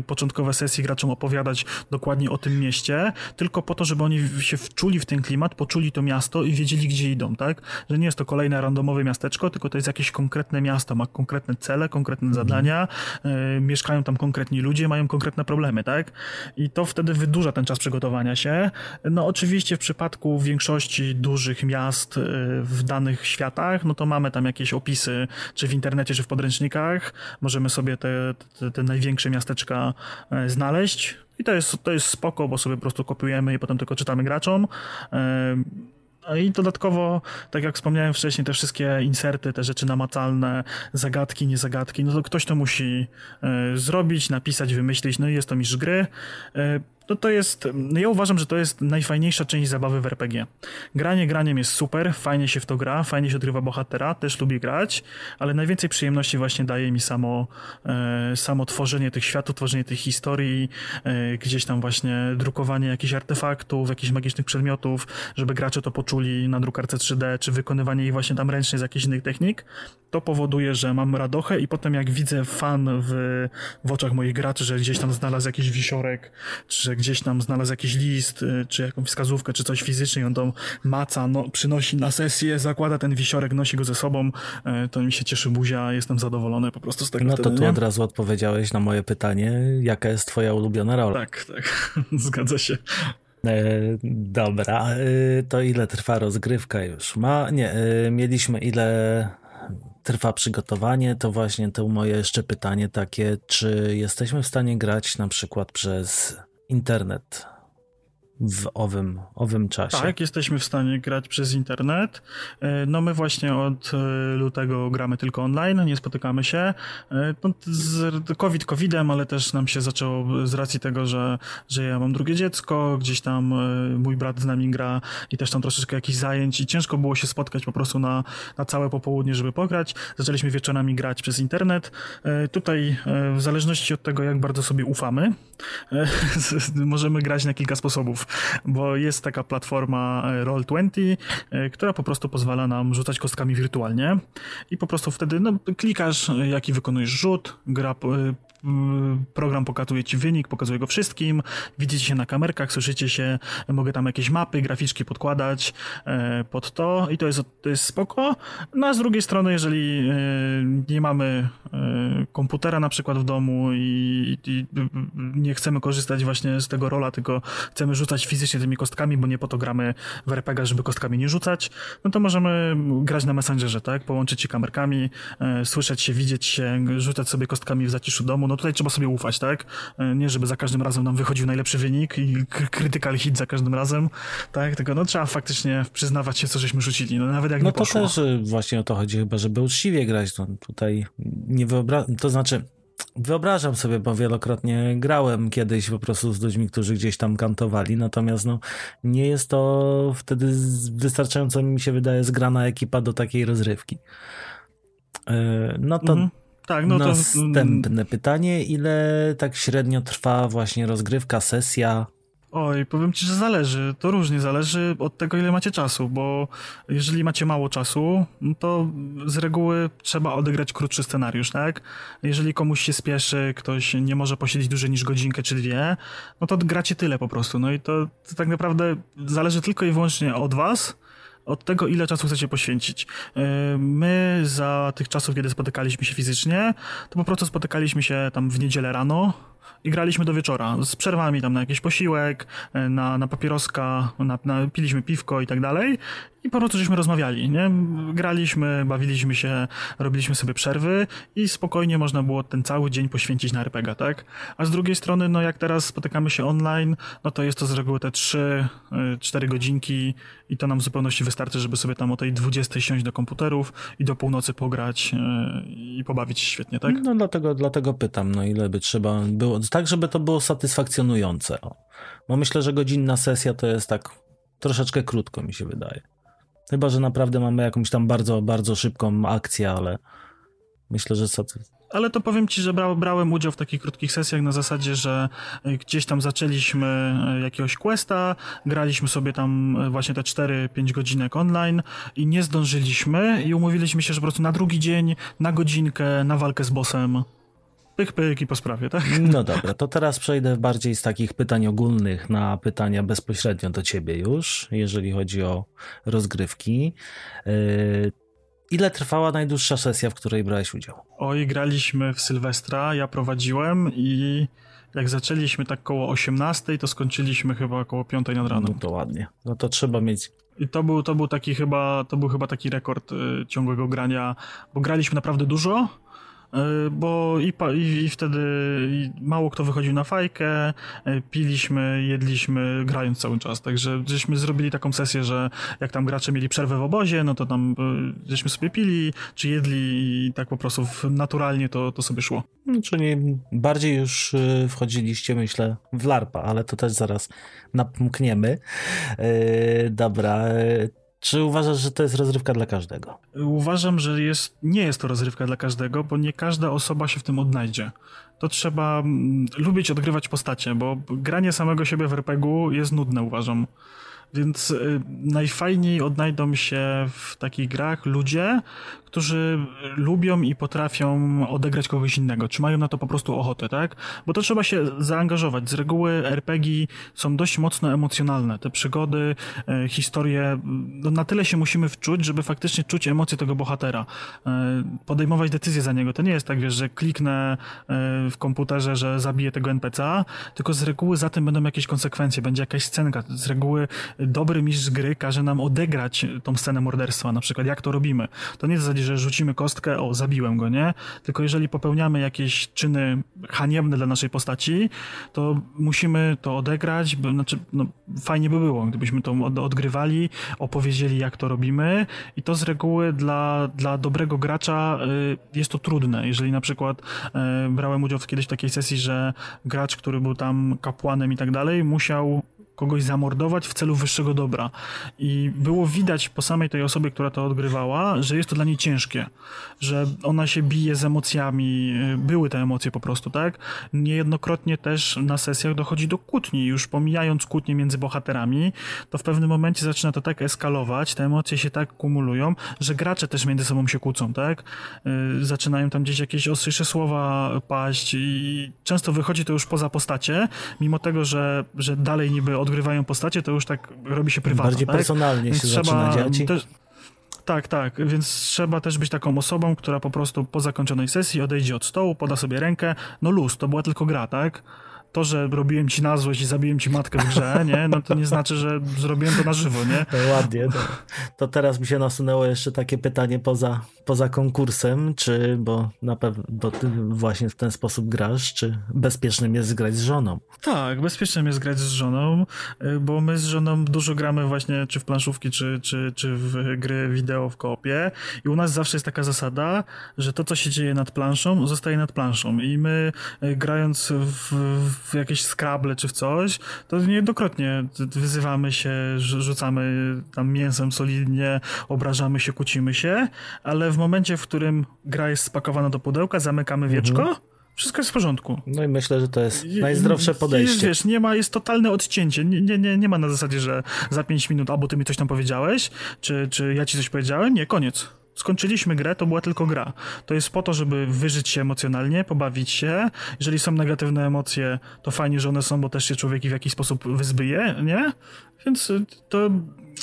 początkowe sesji graczom opowiadać dokładnie o tym mieście, tylko po to, żeby oni się wczuli w ten klimat, poczuli to miasto i wiedzieli, gdzie idą, tak? Że nie jest to kolejne randomowe miasteczko, tylko to jest jakieś konkretne miasto, ma konkretne cele, konkretne zadania, e, mieszkają tam konkretni ludzie, mają konkretne problemy, tak? I to wtedy wydłuża ten czas przygotowania się. No oczywiście w przypadku większości dużych miast e, w danych światach, no to mamy tam jakieś opisy, czy w internecie, czy w podręcznikach. Możemy sobie te, te, te największe miasteczka e, znaleźć. I to jest, to jest spoko, bo sobie po prostu kopiujemy i potem tylko czytamy graczom. I dodatkowo, tak jak wspomniałem wcześniej, te wszystkie inserty, te rzeczy namacalne, zagadki, niezagadki, no to ktoś to musi e, zrobić, napisać, wymyślić, no i jest to mistrz gry. E, no to jest, ja uważam, że to jest najfajniejsza część zabawy w RPG. Granie graniem jest super, fajnie się w to gra, fajnie się odgrywa bohatera, też lubię grać, ale najwięcej przyjemności właśnie daje mi samo, e, samo tworzenie tych światów, tworzenie tych historii, e, gdzieś tam właśnie drukowanie jakichś artefaktów, jakichś magicznych przedmiotów, żeby gracze to poczuli na drukarce 3D, czy wykonywanie ich właśnie tam ręcznie z jakichś innych technik. To powoduje, że mam radochę i potem jak widzę fan w, w oczach moich graczy, że gdzieś tam znalazł jakiś wisiorek, czy że gdzieś tam znalazł jakiś list, y, czy jakąś wskazówkę, czy coś fizycznie, on to maca, no, przynosi na sesję, zakłada ten wisiorek, nosi go ze sobą, y, to mi się cieszy buzia, jestem zadowolony po prostu z tego No to tu nie? od razu odpowiedziałeś na moje pytanie, jaka jest twoja ulubiona rola? Tak, tak, zgadza się. E, dobra, e, to ile trwa rozgrywka już? Ma, nie, mieliśmy ile trwa przygotowanie, to właśnie to moje jeszcze pytanie takie, czy jesteśmy w stanie grać na przykład przez internet w owym, owym czasie? Tak, jesteśmy w stanie grać przez internet. E, No my właśnie od e, lutego gramy tylko online, nie spotykamy się. E, No, COVID covidem, ale też nam się zaczęło z racji tego, że, że ja mam drugie dziecko, gdzieś tam mój brat z nami gra i też tam troszeczkę jakichś zajęć i ciężko było się spotkać po prostu na, na całe popołudnie, żeby pograć. Zaczęliśmy wieczorami grać przez internet. Tutaj w zależności od tego, jak bardzo sobie ufamy, możemy grać na kilka sposobów, bo jest taka platforma e, Roll20, e, która po prostu pozwala nam rzucać kostkami wirtualnie i po prostu wtedy no, klikasz, e, jaki wykonujesz rzut, gra program pokazuje ci wynik, pokazuje go wszystkim, widzicie się na kamerkach, słyszycie się, mogę tam jakieś mapy, graficzki podkładać e, pod to i to jest, to jest spoko. No a z drugiej strony, jeżeli e, nie mamy komputera na przykład w domu i, i nie chcemy korzystać właśnie z tego rola, tylko chcemy rzucać fizycznie tymi kostkami, bo nie po to gramy w RPG, żeby kostkami nie rzucać, no to możemy grać na Messengerze, tak? Połączyć się kamerkami, słyszeć się, widzieć się, rzucać sobie kostkami w zaciszu domu. No tutaj trzeba sobie ufać, tak? E, nie, żeby za każdym razem nam wychodził najlepszy wynik i k- critical hit za każdym razem, tak? Tylko no trzeba faktycznie przyznawać się, co żeśmy rzucili, no nawet jak No nie to poszło. też y, właśnie o to chodzi chyba, żeby uczciwie grać. No, tutaj nie wyobrażam, to znaczy wyobrażam sobie, bo wielokrotnie grałem kiedyś po prostu z ludźmi, którzy gdzieś tam kantowali, natomiast no, nie jest to wtedy wystarczająco mi się wydaje zgrana ekipa do takiej rozrywki. E, No to Mhm. Tak, no to... następne pytanie, ile tak średnio trwa właśnie rozgrywka, sesja? Oj, powiem ci, że zależy. To różnie zależy od tego, ile macie czasu, bo jeżeli macie mało czasu, to z reguły trzeba odegrać krótszy scenariusz, tak? Jeżeli komuś się spieszy, ktoś nie może posiedzieć dłużej niż godzinkę czy dwie, no to gracie tyle po prostu. No i to, to tak naprawdę zależy tylko i wyłącznie od was, od tego, ile czasu chcecie poświęcić. Yy, My za tych czasów, kiedy spotykaliśmy się fizycznie, to po prostu spotykaliśmy się tam w niedzielę rano, i graliśmy do wieczora, z przerwami tam na jakiś posiłek, e, na, na papieroska, na, na, piliśmy piwko i tak dalej i po prostu żeśmy rozmawiali, nie? Graliśmy, bawiliśmy się, robiliśmy sobie przerwy i spokojnie można było ten cały dzień poświęcić na RPG, tak? A z drugiej strony, no jak teraz spotykamy się online, no to jest to z reguły te 3-4 e, godzinki i to nam w zupełności wystarczy, żeby sobie tam o tej 20 siąść do komputerów i do północy pograć e, i pobawić się świetnie, tak? No dlatego, dlatego pytam, no ile by trzeba było, tak żeby to było satysfakcjonujące. O. Bo myślę, że godzinna sesja to jest tak troszeczkę krótko mi się wydaje. Chyba, że naprawdę mamy jakąś tam bardzo, bardzo szybką akcję, ale myślę, że satysfakcjonujące ale to powiem ci, że brałem udział w takich krótkich sesjach na zasadzie, że e, gdzieś tam zaczęliśmy e, jakiegoś questa, graliśmy sobie tam e, właśnie te 4-5 godzinek online i nie zdążyliśmy i umówiliśmy się, że po prostu na drugi dzień, na godzinkę, na walkę z bossem pyk, pyk i po sprawie, tak? No dobra, to teraz przejdę bardziej z takich pytań ogólnych na pytania bezpośrednio do ciebie już, jeżeli chodzi o rozgrywki. Ile trwała najdłuższa sesja, w której brałeś udział? Oj, graliśmy w Sylwestra, ja prowadziłem i jak zaczęliśmy tak koło 18, to skończyliśmy chyba około 5 nad ranem. No to ładnie. No to trzeba mieć i to był, to był taki chyba, to był chyba taki rekord y, ciągłego grania, bo graliśmy naprawdę dużo, bo i, i, i wtedy mało kto wychodził na fajkę, e, piliśmy, jedliśmy, grając cały czas, także żeśmy zrobili taką sesję, że jak tam gracze mieli przerwę w obozie, no to tam e, żeśmy sobie pili, czy jedli i tak po prostu naturalnie to, to sobie szło. No, czyli bardziej już wchodziliście, myślę, w larpa, ale to też zaraz napmkniemy. Yy, dobra, czy uważasz, że to jest rozrywka dla każdego? Uważam, że jest, nie jest to rozrywka dla każdego, bo nie każda osoba się w tym odnajdzie. To trzeba mm, lubić odgrywać postacie, bo granie samego siebie w RPG-u jest nudne, uważam. Więc y, najfajniej odnajdą się w takich grach ludzie, którzy lubią i potrafią odegrać kogoś innego, czy mają na to po prostu ochotę, tak? Bo to trzeba się zaangażować. Z reguły RPG są dość mocno emocjonalne. Te przygody, e, historie, no na tyle się musimy wczuć, żeby faktycznie czuć emocje tego bohatera. E, podejmować decyzje za niego. To nie jest tak, wiesz, że kliknę w komputerze, że zabiję tego NPC'a, tylko z reguły za tym będą jakieś konsekwencje, będzie jakaś scenka. Z reguły dobry mistrz gry każe nam odegrać tą scenę morderstwa, na przykład jak to robimy. To nie w zasadzie, że rzucimy kostkę, o, zabiłem go, nie? Tylko jeżeli popełniamy jakieś czyny haniebne dla naszej postaci, to musimy to odegrać, bo, znaczy, no, fajnie by było, gdybyśmy to odgrywali, opowiedzieli, jak to robimy i to z reguły dla, dla dobrego gracza y, jest to trudne. Jeżeli na przykład y, brałem udział w kiedyś takiej sesji, że gracz, który był tam kapłanem i tak dalej, musiał kogoś zamordować w celu wyższego dobra. I było widać po samej tej osobie, która to odgrywała, że jest to dla niej ciężkie, że ona się bije z emocjami, y, były te emocje po prostu, tak? Niejednokrotnie też na sesjach dochodzi do kłótni, już pomijając kłótnie między bohaterami, to w pewnym momencie zaczyna to tak eskalować, te emocje się tak kumulują, że gracze też między sobą się kłócą, tak? Y, zaczynają tam gdzieś jakieś ostrzejsze słowa paść i często wychodzi to już poza postacie, mimo tego, że, że dalej niby odgrywają postacie, to już tak robi się prywatnie. Bardziej tak? personalnie Więc się trzeba zaczyna dziać. Też, tak, tak, więc trzeba też być taką osobą, która po prostu po zakończonej sesji odejdzie od stołu, poda sobie rękę, no luz, to była tylko gra, tak? To, że robiłem ci na złość i zabiłem ci matkę w grze, nie? No to nie znaczy, że zrobiłem to na żywo, nie? Ładnie. To, to teraz mi się nasunęło jeszcze takie pytanie poza, poza konkursem, czy, bo na pewno, bo ty właśnie w ten sposób grasz, czy bezpiecznym jest grać z żoną? Tak, bezpiecznym jest grać z żoną, y, bo my z żoną dużo gramy właśnie czy w planszówki, czy, czy, czy w gry wideo w koopie i u nas zawsze jest taka zasada, że to, co się dzieje nad planszą, zostaje nad planszą i my y, grając w, w jakieś skrable czy w coś, to niejednokrotnie wyzywamy się, rzucamy tam mięsem solidnie, obrażamy się, kłócimy się, ale w momencie, w którym gra jest spakowana do pudełka, zamykamy wieczko, mhm. Wszystko jest w porządku. No i myślę, że to jest najzdrowsze podejście. Jest, wiesz, nie ma, jest totalne odcięcie. Nie, nie, nie ma na zasadzie, że za 5 minut albo ty mi coś tam powiedziałeś, czy, czy ja ci coś powiedziałem. Nie, koniec skończyliśmy grę, to była tylko gra. To jest po to, żeby wyżyć się emocjonalnie, pobawić się. Jeżeli są negatywne emocje, to fajnie, że one są, bo też się człowiek w jakiś sposób wyzbyje, nie? Więc y, to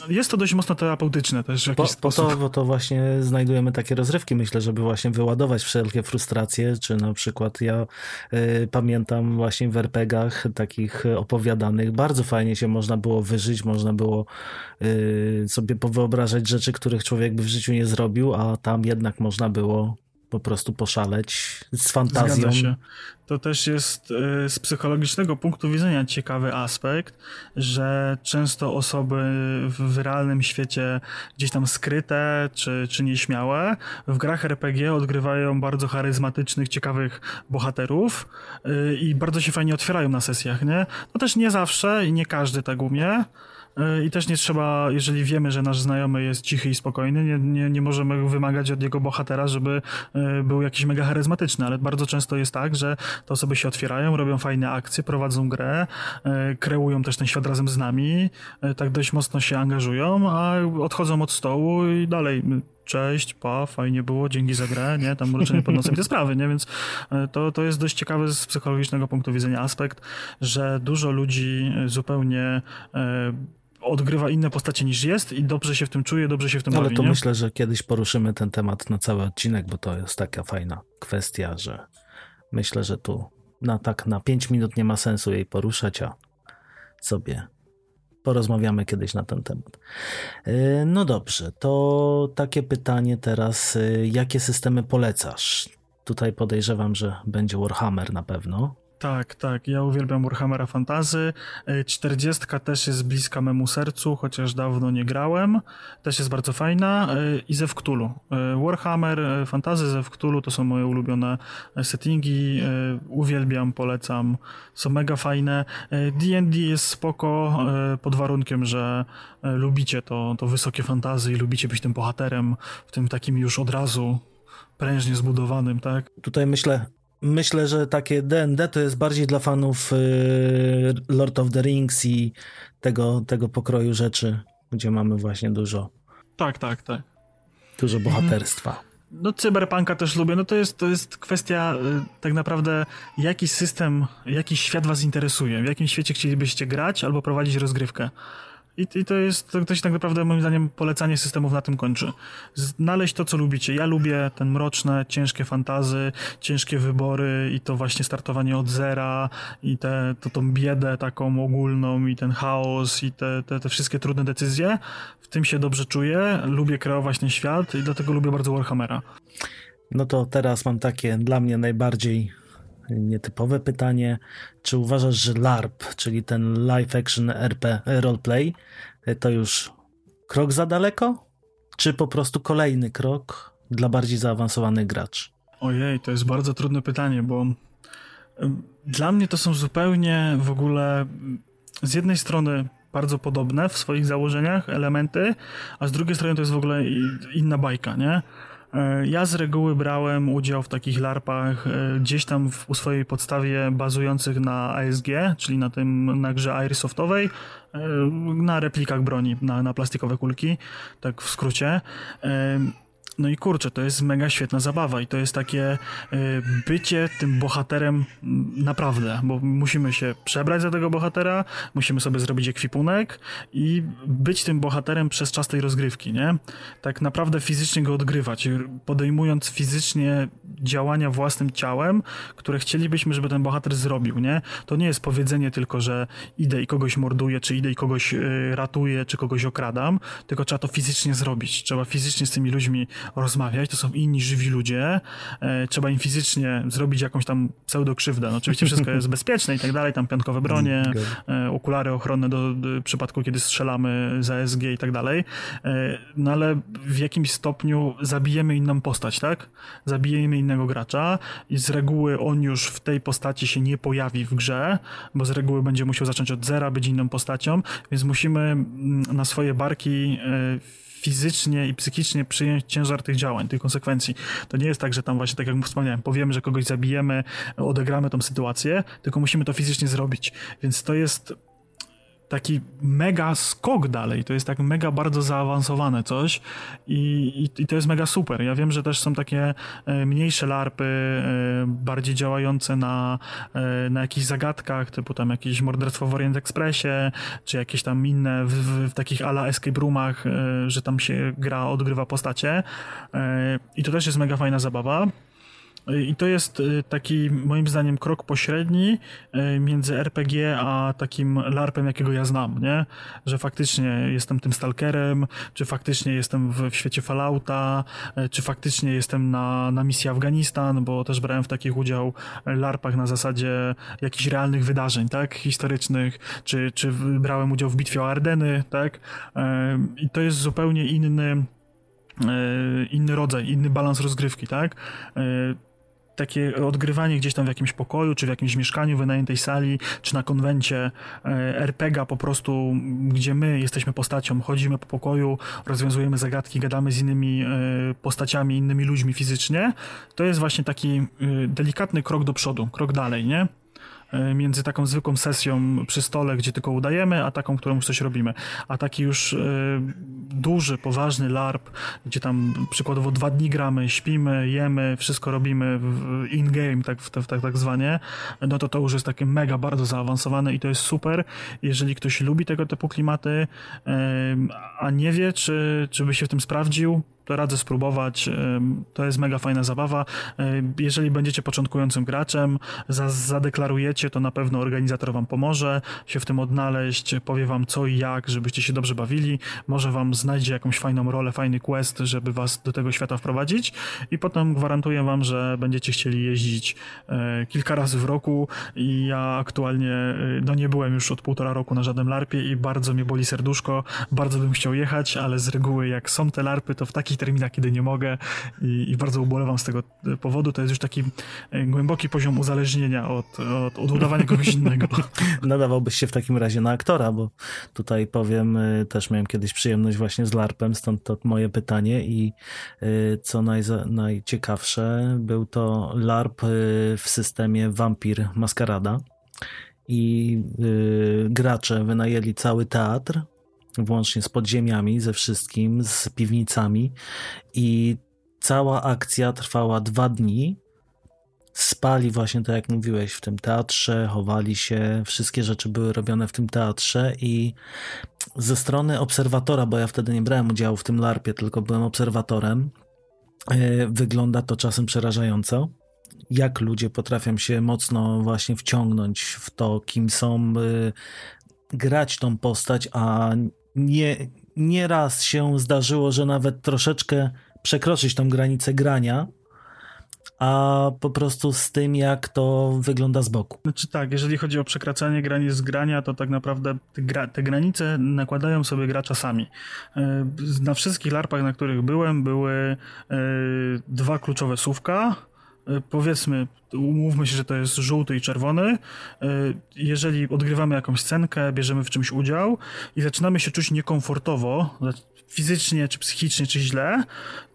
jest to dość mocno terapeutyczne też w jakiś po, sposób. Po to, bo to właśnie znajdujemy takie rozrywki, myślę, żeby właśnie wyładować wszelkie frustracje, czy na przykład ja y, pamiętam właśnie w RPGach takich opowiadanych, bardzo fajnie się można było wyżyć, można było y, sobie powyobrażać rzeczy, których człowiek by w życiu nie zrobił, a tam jednak można było po prostu poszaleć z fantazją. Zgadza się. To też jest y, z psychologicznego punktu widzenia ciekawy aspekt, że często osoby w realnym świecie gdzieś tam skryte czy, czy nieśmiałe w grach RPG odgrywają bardzo charyzmatycznych, ciekawych bohaterów y, i bardzo się fajnie otwierają na sesjach, nie? No też nie zawsze i nie każdy tak umie. I też nie trzeba, jeżeli wiemy, że nasz znajomy jest cichy i spokojny, nie, nie, nie możemy wymagać od jego bohatera, żeby e, był jakiś mega charyzmatyczny, ale bardzo często jest tak, że te osoby się otwierają, robią fajne akcje, prowadzą grę, e, kreują też ten świat razem z nami, e, tak dość mocno się angażują, a odchodzą od stołu i dalej cześć, pa, fajnie było, dzięki za grę, nie, tam mruczenie pod nosem te sprawy, nie, więc to, to jest dość ciekawy z psychologicznego punktu widzenia aspekt, że dużo ludzi zupełnie odgrywa inne postacie niż jest i dobrze się w tym czuje, dobrze się w tym Ale bawi, to nie? myślę, że kiedyś poruszymy ten temat na cały odcinek, bo to jest taka fajna kwestia, że myślę, że tu na tak na 5 minut nie ma sensu jej poruszać, a sobie porozmawiamy kiedyś na ten temat. Y, no dobrze, to takie pytanie teraz, y, jakie systemy polecasz? Tutaj podejrzewam, że będzie Warhammer na pewno. Tak, tak. Ja uwielbiam Warhammera Fantazy. 40 e, też jest bliska memu sercu, chociaż dawno nie grałem. Też jest bardzo fajna. E, I ze Cthulhu. E, Warhammer Fantazy, ze Cthulhu to są moje ulubione settingi. Uwielbiam, polecam. Są mega fajne. D&D jest spoko pod warunkiem, że lubicie to, to wysokie fantazy i lubicie być tym bohaterem w tym takim już od razu prężnie zbudowanym, tak? Tutaj myślę, myślę, że takie D&D to jest bardziej dla fanów y, Lord of the Rings i tego, tego pokroju rzeczy, gdzie mamy właśnie dużo. Tak, tak, tak. Dużo bohaterstwa. No cyberpunka też lubię, no to jest, to jest kwestia y, tak naprawdę jaki system, jaki świat was interesuje, w jakim świecie chcielibyście grać albo prowadzić rozgrywkę. I, I, to jest, to, to się tak naprawdę moim zdaniem polecanie systemów na tym kończy. Znaleźć to, co lubicie. Ja lubię ten mroczne, ciężkie fantazy, ciężkie wybory i to właśnie startowanie od zera i te, to, tą biedę taką ogólną i ten chaos i te, te, te wszystkie trudne decyzje. W tym się dobrze czuję. Lubię kreować ten świat i dlatego lubię bardzo Warhammera. No to teraz mam takie dla mnie najbardziej nietypowe pytanie. Czy uważasz, że LARP, czyli ten live action RP roleplay, to już krok za daleko? Czy po prostu kolejny krok dla bardziej zaawansowanych graczy? Ojej, to jest bardzo trudne pytanie, bo dla mnie to są zupełnie w ogóle z jednej strony bardzo podobne w swoich założeniach elementy, a z drugiej strony to jest w ogóle inna bajka, nie? E, ja z reguły brałem udział w takich larpach e, gdzieś tam w, u swojej podstawie bazujących na ASG, czyli na tym, na grze Airsoftowej, e, na replikach broni, na, na plastikowe kulki, tak w skrócie. No i kurczę, to jest mega świetna zabawa i to jest takie y, bycie tym bohaterem naprawdę, bo musimy się przebrać za tego bohatera, musimy sobie zrobić ekwipunek i być tym bohaterem przez czas tej rozgrywki, nie? Tak naprawdę fizycznie go odgrywać, podejmując fizycznie działania własnym ciałem, które chcielibyśmy, żeby ten bohater zrobił, nie? To nie jest powiedzenie tylko, że idę i kogoś morduję, czy idę i kogoś y, ratuję, czy kogoś okradam, tylko trzeba to fizycznie zrobić. Trzeba fizycznie z tymi ludźmi rozmawiać, to są inni żywi ludzie, e, trzeba im fizycznie zrobić jakąś tam pseudokrzywdę. No, oczywiście wszystko jest bezpieczne i tak dalej, tam piątkowe bronie, e, okulary ochronne do, do przypadku, kiedy strzelamy za SG i tak dalej. E, no ale w jakimś stopniu zabijemy inną postać, tak? Zabijemy innego gracza i z reguły on już w tej postaci się nie pojawi w grze, bo z reguły będzie musiał zacząć od zera, być inną postacią, więc musimy mm, na swoje barki fizycznie i psychicznie przyjąć ciężar tych działań, tych konsekwencji. To nie jest tak, że tam właśnie, tak jak wspomniałem, powiemy, że kogoś zabijemy, odegramy tą sytuację, tylko musimy to fizycznie zrobić. Więc to jest taki mega skok dalej. To jest tak mega bardzo zaawansowane coś i, i, i, to jest mega super. Ja wiem, że też są takie e, mniejsze larpy, e, bardziej działające na, e, na jakichś zagadkach, typu tam jakieś morderstwo w Orient Expressie, czy jakieś tam inne w, w, w takich ala escape roomach, że tam się gra, odgrywa postacie. I to też jest mega fajna zabawa. I to jest y, taki, moim zdaniem, krok pośredni y, między RPG a takim LARPem, jakiego ja znam, nie? Że faktycznie jestem tym stalkerem, czy faktycznie jestem w, świecie Fallouta, y, czy faktycznie jestem na, na misji Afganistan, bo też brałem w takich udział LARPach na zasadzie jakichś realnych wydarzeń, tak? Historycznych, czy, czy brałem udział w bitwie o Ardeny, tak? I to jest zupełnie inny inny rodzaj, inny balans rozgrywki, tak? Takie odgrywanie gdzieś tam w jakimś pokoju, czy w jakimś mieszkaniu wynajętej sali, czy na konwencie e, RPGa po prostu, gdzie my jesteśmy postacią, chodzimy po pokoju, rozwiązujemy zagadki, gadamy z innymi e, postaciami, innymi ludźmi fizycznie, to jest właśnie taki e, delikatny krok do przodu, krok dalej, nie? E, między taką zwykłą sesją przy stole, gdzie tylko udajemy, a taką, którą już coś robimy. A taki już e, duży, poważny LARP, gdzie tam przykładowo dwa dni gramy, śpimy, jemy, wszystko robimy in-game, tak, tak, tak, tak zwanie, no to to już jest takie mega bardzo zaawansowane i to jest super. Jeżeli ktoś lubi tego typu klimaty, a nie wie, czy, czy by się w tym sprawdził, to radzę spróbować. To jest mega fajna zabawa. Jeżeli będziecie początkującym graczem, zadeklarujecie, to na pewno organizator wam pomoże się w tym odnaleźć, powie wam co i jak, żebyście się dobrze bawili. Może wam znajdzie jakąś fajną rolę, fajny quest, żeby was do tego świata wprowadzić i potem gwarantuję wam, że będziecie chcieli jeździć e, kilka razy w roku i ja aktualnie e, no nie byłem już od półtora roku na żadnym larpie i bardzo mnie boli serduszko, bardzo bym chciał jechać, ale z reguły jak są te larpy, to w taki takich terminach, kiedy nie mogę i, i, bardzo ubolewam z tego powodu. To jest już taki e, głęboki poziom uzależnienia od, od, od udawania kogoś innego. Nadawałbyś się w takim razie na aktora, bo tutaj powiem, e, też miałem kiedyś przyjemność właśnie z LARPem, stąd to moje pytanie i e, co najza, najciekawsze, był to LARP w systemie Vampir Maskarada i gracze wynajęli cały teatr włącznie z podziemiami, ze wszystkim, z piwnicami i cała akcja trwała dwa dni. Spali właśnie tak jak mówiłeś w tym teatrze, chowali się, wszystkie rzeczy były robione w tym teatrze i ze strony obserwatora, bo ja wtedy nie brałem udziału w tym larpie, tylko byłem obserwatorem, e, wygląda to czasem przerażająco jak ludzie potrafią się mocno właśnie wciągnąć w to, kim są, grać tą postać, a nie, raz się zdarzyło, że nawet troszeczkę przekroczyć tą granicę grania, a po prostu z tym, jak to wygląda z boku. Znaczy tak, jeżeli chodzi o przekraczanie granic grania, to tak naprawdę te, gra, te granice nakładają sobie gracza sami. E, na wszystkich larpach, na których byłem, były e, dwa kluczowe słówka, powiedzmy, umówmy się, że to jest żółty i czerwony. Jeżeli odgrywamy jakąś scenkę, bierzemy w czymś udział i zaczynamy się czuć niekomfortowo, fizycznie, czy psychicznie, czy źle,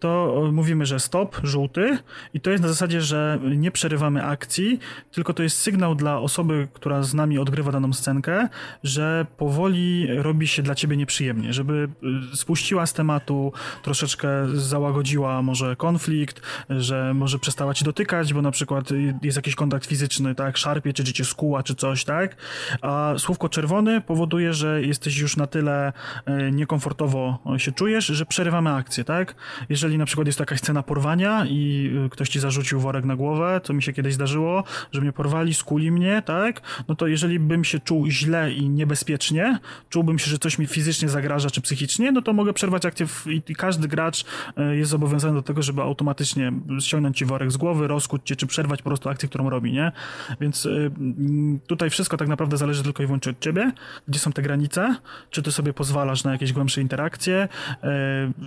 to mówimy, że stop, żółty i to jest na zasadzie, że nie przerywamy akcji, tylko to jest sygnał dla osoby, która z nami odgrywa daną scenkę, że powoli robi się dla ciebie nieprzyjemnie, żeby y, spuściła z tematu, troszeczkę załagodziła może konflikt, że może przestała ci dotykać, bo na przykład jest jakiś kontakt fizyczny, tak, szarpie, czy, cię skuła, czy coś, tak, a słówko czerwony powoduje, że jesteś już na tyle y, niekomfortowo się czujesz, że przerywamy akcję, tak? Jeżeli na przykład jest jakaś scena porwania i y, ktoś ci zarzucił worek na głowę, co mi się kiedyś zdarzyło, że mnie porwali, skuli mnie, tak? No to jeżeli bym się czuł źle i niebezpiecznie, czułbym się, że coś mi fizycznie zagraża czy psychicznie, no to mogę przerwać akcję w, i, i, każdy gracz y, jest zobowiązany do tego, żeby automatycznie ściągnąć ci worek z głowy, rozkuć cię, czy przerwać po prostu akcję, którą robi, nie? Więc y, tutaj wszystko tak naprawdę zależy tylko i wyłącznie od ciebie, gdzie są te granice, czy ty sobie pozwalasz na jakieś głębsze interakcje,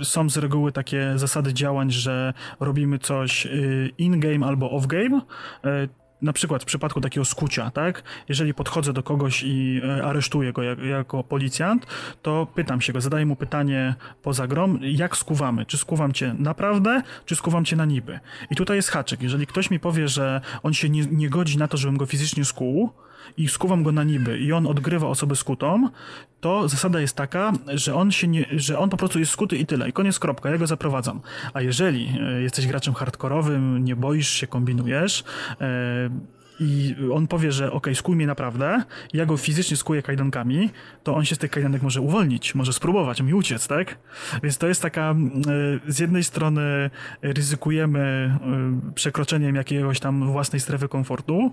są z reguły takie zasady działań, że robimy coś e, in-game albo off-game e, na przykład w przypadku takiego skucia, tak? Jeżeli podchodzę do kogoś i aresztuję go jak, jako policjant, to pytam się go, zadaję mu pytanie poza grą, jak skuwamy? Czy skuwam cię naprawdę, czy skuwam cię na niby? I tutaj jest haczyk. Jeżeli ktoś mi powie, że on się nie, nie godzi na to, żebym go fizycznie skuł, i skuwam go na niby i on odgrywa osobę skutą, to zasada jest taka, że on się nie, że on po prostu jest skuty i tyle, i koniec kropka, ja go zaprowadzam. A jeżeli e, jesteś graczem hardkorowym, nie boisz się, kombinujesz, e, i on powie, że ok, skuj mnie naprawdę, ja go fizycznie skuję kajdankami, to on się z tych kajdanek może uwolnić, może spróbować mi uciec, tak? Więc to jest taka, z jednej strony ryzykujemy przekroczeniem jakiegoś tam własnej strefy komfortu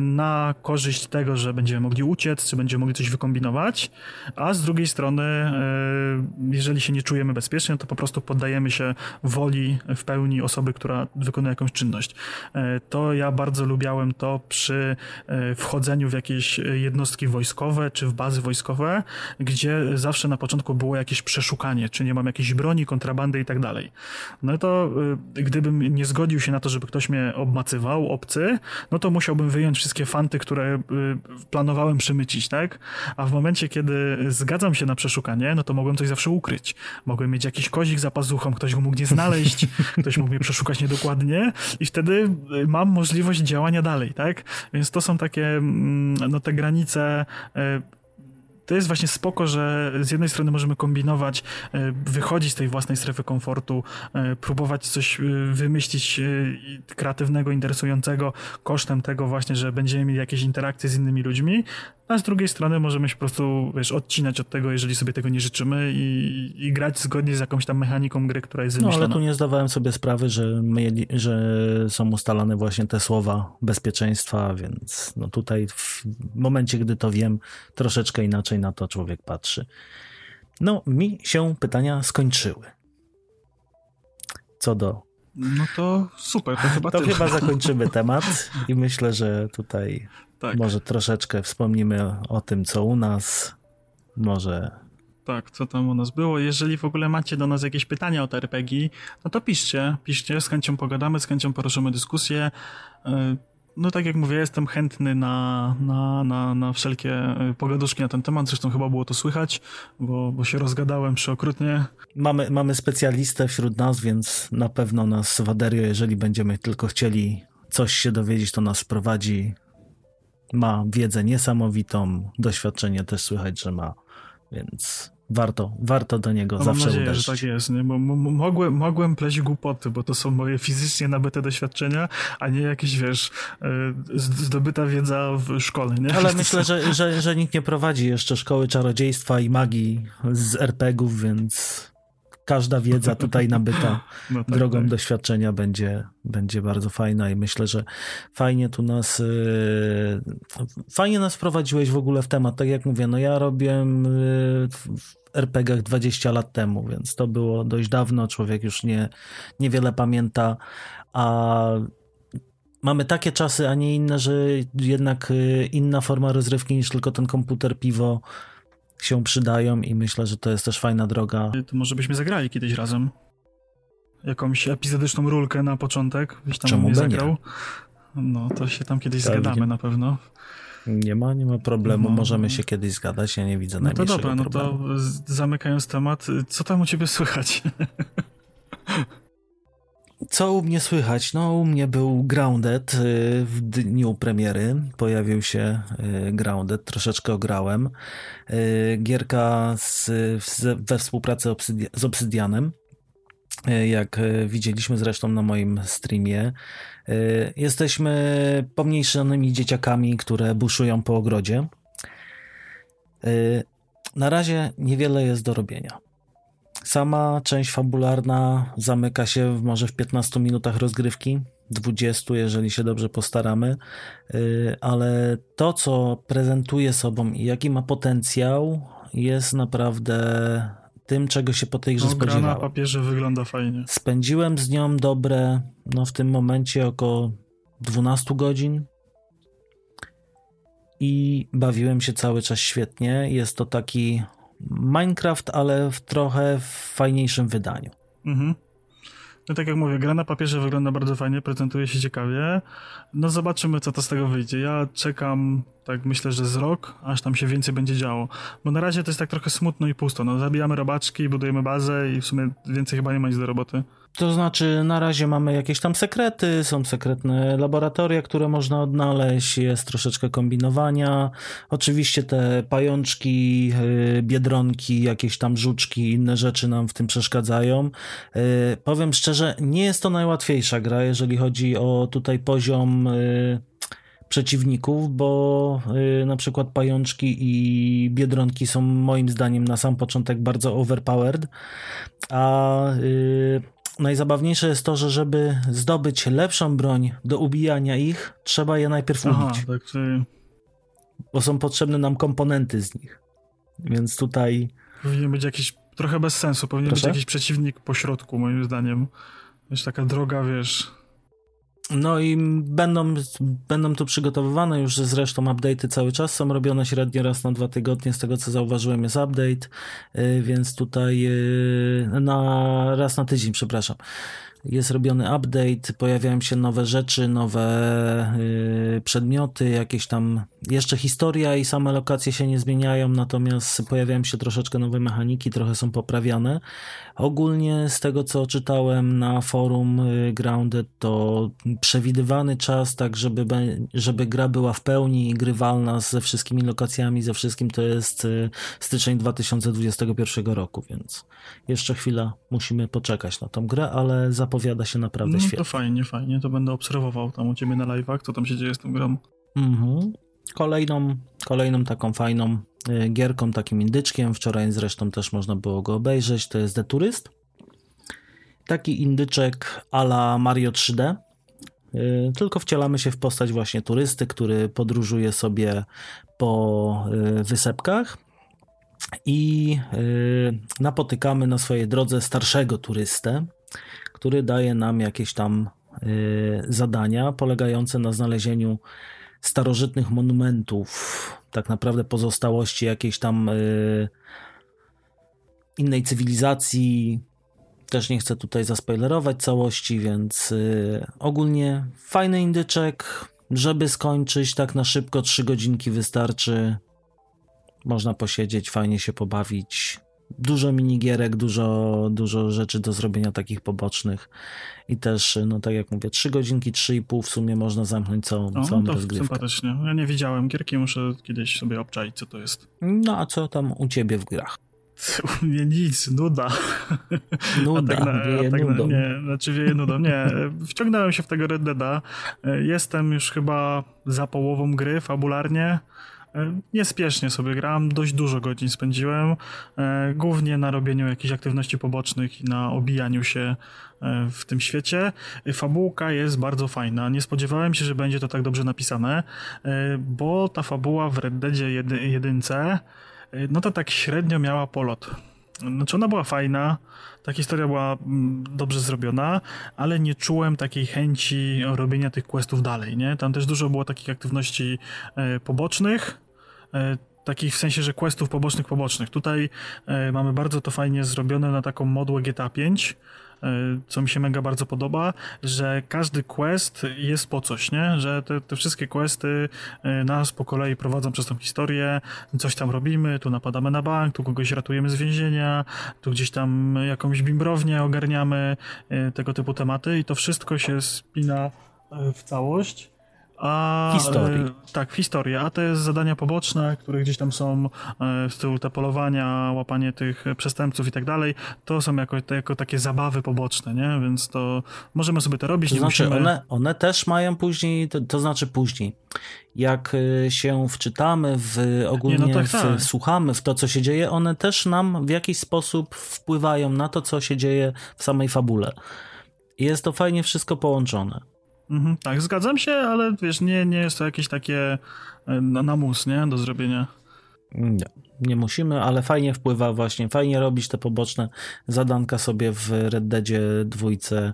na korzyść tego, że będziemy mogli uciec, czy będziemy mogli coś wykombinować, a z drugiej strony, jeżeli się nie czujemy bezpiecznie, to po prostu poddajemy się woli w pełni osoby, która wykonuje jakąś czynność. To ja bardzo lubiałem to, przy e, wchodzeniu w jakieś jednostki wojskowe czy w bazy wojskowe, gdzie zawsze na początku było jakieś przeszukanie, czy nie mam jakiejś broni, kontrabandy i tak dalej. No to e, gdybym nie zgodził się na to, żeby ktoś mnie obmacywał, obcy, no to musiałbym wyjąć wszystkie fanty, które e, planowałem przemycić, tak? A w momencie, kiedy zgadzam się na przeszukanie, no to mogłem coś zawsze ukryć. Mogłem mieć jakiś kozik za pazuchą, ktoś go mógł nie znaleźć, ktoś mógł mnie przeszukać niedokładnie i wtedy mam możliwość działania dalej, tak? Więc to są takie, mm, no te granice e, to jest właśnie spoko, że z jednej strony możemy kombinować, e, wychodzić z tej własnej strefy komfortu, e, próbować coś wymyślić kreatywnego, interesującego kosztem tego właśnie, że będziemy mieli jakieś interakcje z innymi ludźmi, a z drugiej strony możemy się po prostu, wiesz, odcinać od tego, jeżeli sobie tego nie życzymy i, i grać zgodnie z jakąś tam mechaniką gry, która jest wymyślona. No, ale tu nie zdawałem sobie sprawy, że, my, że są ustalane właśnie te słowa bezpieczeństwa, więc no tutaj w momencie, gdy to wiem, troszeczkę inaczej na to człowiek patrzy. No, mi się pytania skończyły. Co do no to super, to chyba To chyba zakończymy temat i myślę, że tutaj tak. może troszeczkę wspomnimy o tym, co u nas, może... Tak, co tam u nas było. Jeżeli w ogóle macie do nas jakieś pytania o te RPG, no to piszcie, piszcie, z chęcią pogadamy, z chęcią poruszymy dyskusję. Y, no tak jak mówię, jestem chętny na, na, na, na wszelkie y, pogaduszki na ten temat, zresztą chyba było to słychać, bo, bo się rozgadałem przeokrutnie. Mamy, mamy specjalistę wśród nas, więc na pewno nas Waderio, jeżeli będziemy tylko chcieli coś się dowiedzieć, to nas prowadzi. Ma wiedzę niesamowitą, doświadczenie też słychać, że ma, więc warto, warto do niego no, zawsze mam nadzieję, uderzyć. że tak jest, nie? bo mogłem, mogłem pleść głupoty, bo to są moje fizycznie nabyte doświadczenia, a nie jakieś, wiesz, e, zdobyta wiedza w szkole, nie? Ale myślę, że, że, że nikt nie prowadzi jeszcze szkoły czarodziejstwa i magii z RPGów, więc każda wiedza tutaj nabyta no tak, drogą tak. doświadczenia będzie, będzie bardzo fajna i myślę, że fajnie tu nas yy, fajnie nas wprowadziłeś w ogóle w temat. Tak jak mówię, no ja robiłem yy, w RPGach 20 lat temu, więc to było dość dawno, człowiek już nie, niewiele pamięta, a mamy takie czasy, a nie inne, że jednak yy, inna forma rozrywki niż tylko ten komputer, piwo, się przydają i myślę, że to jest też fajna droga. To może byśmy zagrali kiedyś razem. Jakąś epizodyczną rulkę na początek, byś tam Czemu nie zagrał. No, to się tam kiedyś Pewnie. zgadamy na pewno. Nie ma, nie ma problemu, no. możemy się kiedyś zgadać, ja nie widzę no najmniejszego to dobra, problemu. no to zamykając temat, co tam u ciebie słychać? Co u mnie słychać? No, u mnie był Grounded y, w dniu premiery. Pojawił się y, Grounded, troszeczkę ograłem. Y, gierka z, we współpracy z Obsydianem. Jak widzieliśmy zresztą na moim streamie, jesteśmy pomniejszymi dzieciakami, które buszują po ogrodzie. Na razie niewiele jest do robienia. Sama część fabularna zamyka się może w 15 minutach rozgrywki, 20, jeżeli się dobrze postaramy, y, ale to, co prezentuje sobą i jaki ma potencjał, jest naprawdę tym, czego się po tej grze no, spodziewałem. na papierze wygląda fajnie. Spędziłem z nią dobre, no w tym momencie około 12 godzin i bawiłem się cały czas świetnie. Jest to taki Minecraft, ale w trochę fajniejszym wydaniu. Mhm. No tak jak mówię, gra na papierze wygląda bardzo fajnie, prezentuje się ciekawie. No zobaczymy, co to z tego wyjdzie. Ja czekam, tak myślę, że z rok, aż tam się więcej będzie działo. Bo na razie to jest tak trochę smutno i pusto. No zabijamy robaczki, budujemy bazę i w sumie więcej chyba nie ma nic do roboty. To znaczy, na razie mamy jakieś tam sekrety, są sekretne laboratoria, które można odnaleźć, jest troszeczkę kombinowania. Oczywiście te pajączki, y, biedronki, jakieś tam żuczki, inne rzeczy nam w tym przeszkadzają. Y, powiem szczerze, nie jest to najłatwiejsza gra, jeżeli chodzi o tutaj poziom y, przeciwników, bo na przykład pajączki i biedronki są moim zdaniem na sam początek bardzo overpowered, a najzabawniejsze jest to, że żeby zdobyć lepszą broń do ubijania ich, trzeba je najpierw Aha, ubić. Tak, Bo są potrzebne nam komponenty z nich. Więc tutaj. Powinien być jakiś trochę bez sensu. Powinien Proszę? być jakiś przeciwnik po środku, moim zdaniem. Wiesz, taka droga, wiesz, no i będą, będą tu przygotowywane już zresztą update'y cały czas, są robione średnio raz na dwa tygodnie, z tego co zauważyłem jest update, y, więc tutaj y, na raz na tydzień, przepraszam jest robiony update, pojawiają się nowe rzeczy, nowe yy, przedmioty, jakieś tam jeszcze historia i same lokacje się nie zmieniają, natomiast pojawiają się troszeczkę nowe mechaniki, trochę są poprawiane. Ogólnie z tego co czytałem na forum yy, Grounded to przewidywany czas, tak żeby, żeby gra była w pełni grywalna ze wszystkimi lokacjami, ze wszystkim to jest yy, styczeń 2021 roku, więc jeszcze chwila musimy poczekać na tą grę, ale za zapowiada się naprawdę no, świetnie. To fajnie, fajnie. To będę obserwował tam u ciebie na live'ach, co tam się dzieje z tą grą. Mhm. Kolejną, kolejną taką fajną y, gierką, takim indyczkiem, wczoraj zresztą też można było go obejrzeć, to jest The Tourist. Taki indyczek ala Mario 3D, y, tylko wcielamy się w postać właśnie turysty, który podróżuje sobie po y, wysepkach i napotykamy na swojej drodze starszego turystę, który daje nam jakieś tam y, zadania polegające na znalezieniu starożytnych monumentów, tak naprawdę pozostałości jakiejś tam y, innej cywilizacji. Też nie chcę tutaj zaspoilerować całości, więc y, ogólnie fajny indyczek, żeby skończyć tak na szybko, trzy godzinki wystarczy. Można posiedzieć, fajnie się pobawić dużo minigierek, dużo, dużo rzeczy do zrobienia takich pobocznych i też, no tak jak mówię, 3 godzinki, 3,5 w sumie można zamknąć całą, o, całą to rozgrywkę. sympatycznie. Ja nie widziałem gierki, muszę kiedyś sobie obczaić, co to jest. No a co tam u ciebie w grach? U mnie nic, nuda. Nuda, tak na, wieje tak nudą. Na, nie, znaczy wieje nudą, nie. Wciągnąłem się w tego Red Deada. Jestem już chyba za połową gry fabularnie. E, niespiesznie sobie grałem, dość dużo godzin spędziłem, e, głównie na robieniu jakichś aktywności pobocznych i na obijaniu się e, w tym świecie. Fabułka jest bardzo fajna. Nie spodziewałem się, że będzie to tak dobrze napisane, bo ta fabuła w Red Deadzie jedynce no to tak średnio miała polot. Znaczy ona była fajna, ta historia była mm, dobrze zrobiona, ale nie czułem takiej chęci robienia tych questów dalej, nie? Tam też dużo było takich aktywności pobocznych, takich w sensie, że questów pobocznych, pobocznych. Tutaj e, mamy bardzo to fajnie zrobione na taką modłę GTA 5, e, co mi się mega bardzo podoba, że każdy quest jest po coś, nie? Że te, te wszystkie questy nas po kolei prowadzą przez tą historię, coś tam robimy, tu napadamy na bank, tu kogoś ratujemy z więzienia, tu gdzieś tam jakąś bimbrownię ogarniamy, tego typu tematy i to wszystko się spina w całość a, historii. E, tak, historia. A te zadania poboczne, które gdzieś tam są e, z tyłu te polowania, łapanie tych przestępców i tak dalej, to są jako, jako takie zabawy poboczne, nie? Więc to możemy sobie to robić. To znaczy, musimy... one, one też mają później, to, to znaczy później, jak e, się wczytamy w ogólnie, Nie, no tak, tak. słuchamy w to, co się dzieje, one też nam w jakiś sposób wpływają na to, co się dzieje w samej fabule. I jest to fajnie wszystko połączone. Mhm, tak, zgadzam się, ale wiesz, nie, nie jest to jakieś takie e, na, na mus, nie? Do zrobienia. Nie, nie musimy, ale fajnie wpływa właśnie, fajnie robić te poboczne zadanka sobie w Red Deadzie dwójce,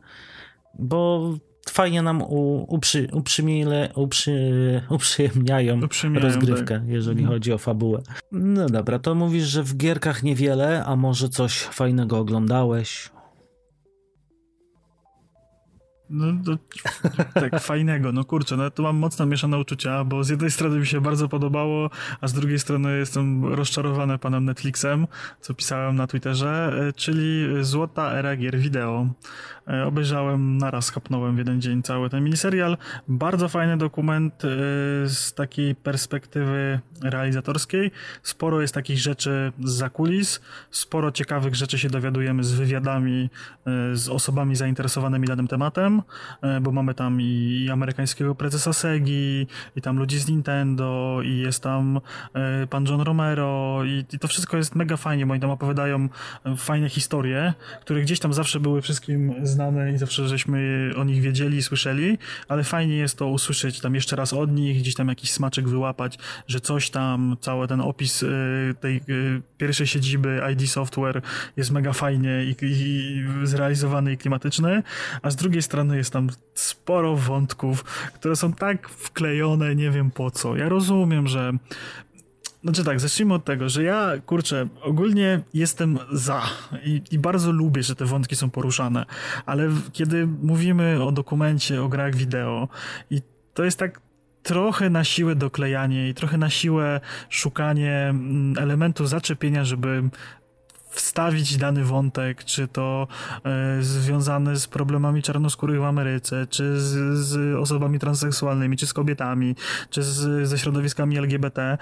bo fajnie nam u, uprzy, uprzymile, uprzy, uprzyjemniają, uprzyjemniają rozgrywkę, tak. jeżeli mhm. chodzi o fabułę. No dobra, to mówisz, że w gierkach niewiele, a może coś fajnego oglądałeś? No, to, tak fajnego, no kurczę, no tu mam mocno mieszane uczucia, bo z jednej strony mi się bardzo podobało, a z drugiej strony jestem rozczarowany panem Netflixem, co pisałem na Twitterze, e, czyli Złota Era Gier Wideo. E, obejrzałem naraz, kapnąłem w jeden dzień cały ten miniserial. Bardzo fajny dokument e, z takiej perspektywy realizatorskiej. Sporo jest takich rzeczy z zakulis, sporo ciekawych rzeczy się dowiadujemy z wywiadami z osobami zainteresowanymi danym tematem. E, bo mamy tam i amerykańskiego prezesa Segi, i tam ludzi z Nintendo, i jest tam e, pan John Romero, i, to wszystko jest mega fajnie, bo oni tam opowiadają e, fajne historie, które gdzieś tam zawsze były wszystkim znane i zawsze żeśmy o nich wiedzieli i słyszeli, ale fajnie jest to usłyszeć tam jeszcze raz od nich, gdzieś tam jakiś smaczek wyłapać, że coś tam, cały ten opis tej pierwszej siedziby ID Software jest mega fajnie i, i zrealizowany i klimatyczny, a z drugiej strony jest tam sporo wątków, które są tak wklejone, nie wiem po co. Ja rozumiem, że znaczy tak, zacznijmy od tego, że ja, kurczę, ogólnie jestem za i, i, bardzo lubię, że te wątki są poruszane, ale kiedy mówimy o dokumencie, o grach wideo i to jest tak trochę na siłę doklejanie i trochę na siłę szukanie mm, elementu zaczepienia, żeby wstawić dany wątek, czy to e, związany z problemami czarnoskórych w Ameryce, czy z, z osobami transseksualnymi, czy z kobietami, czy z, ze środowiskami LGBT,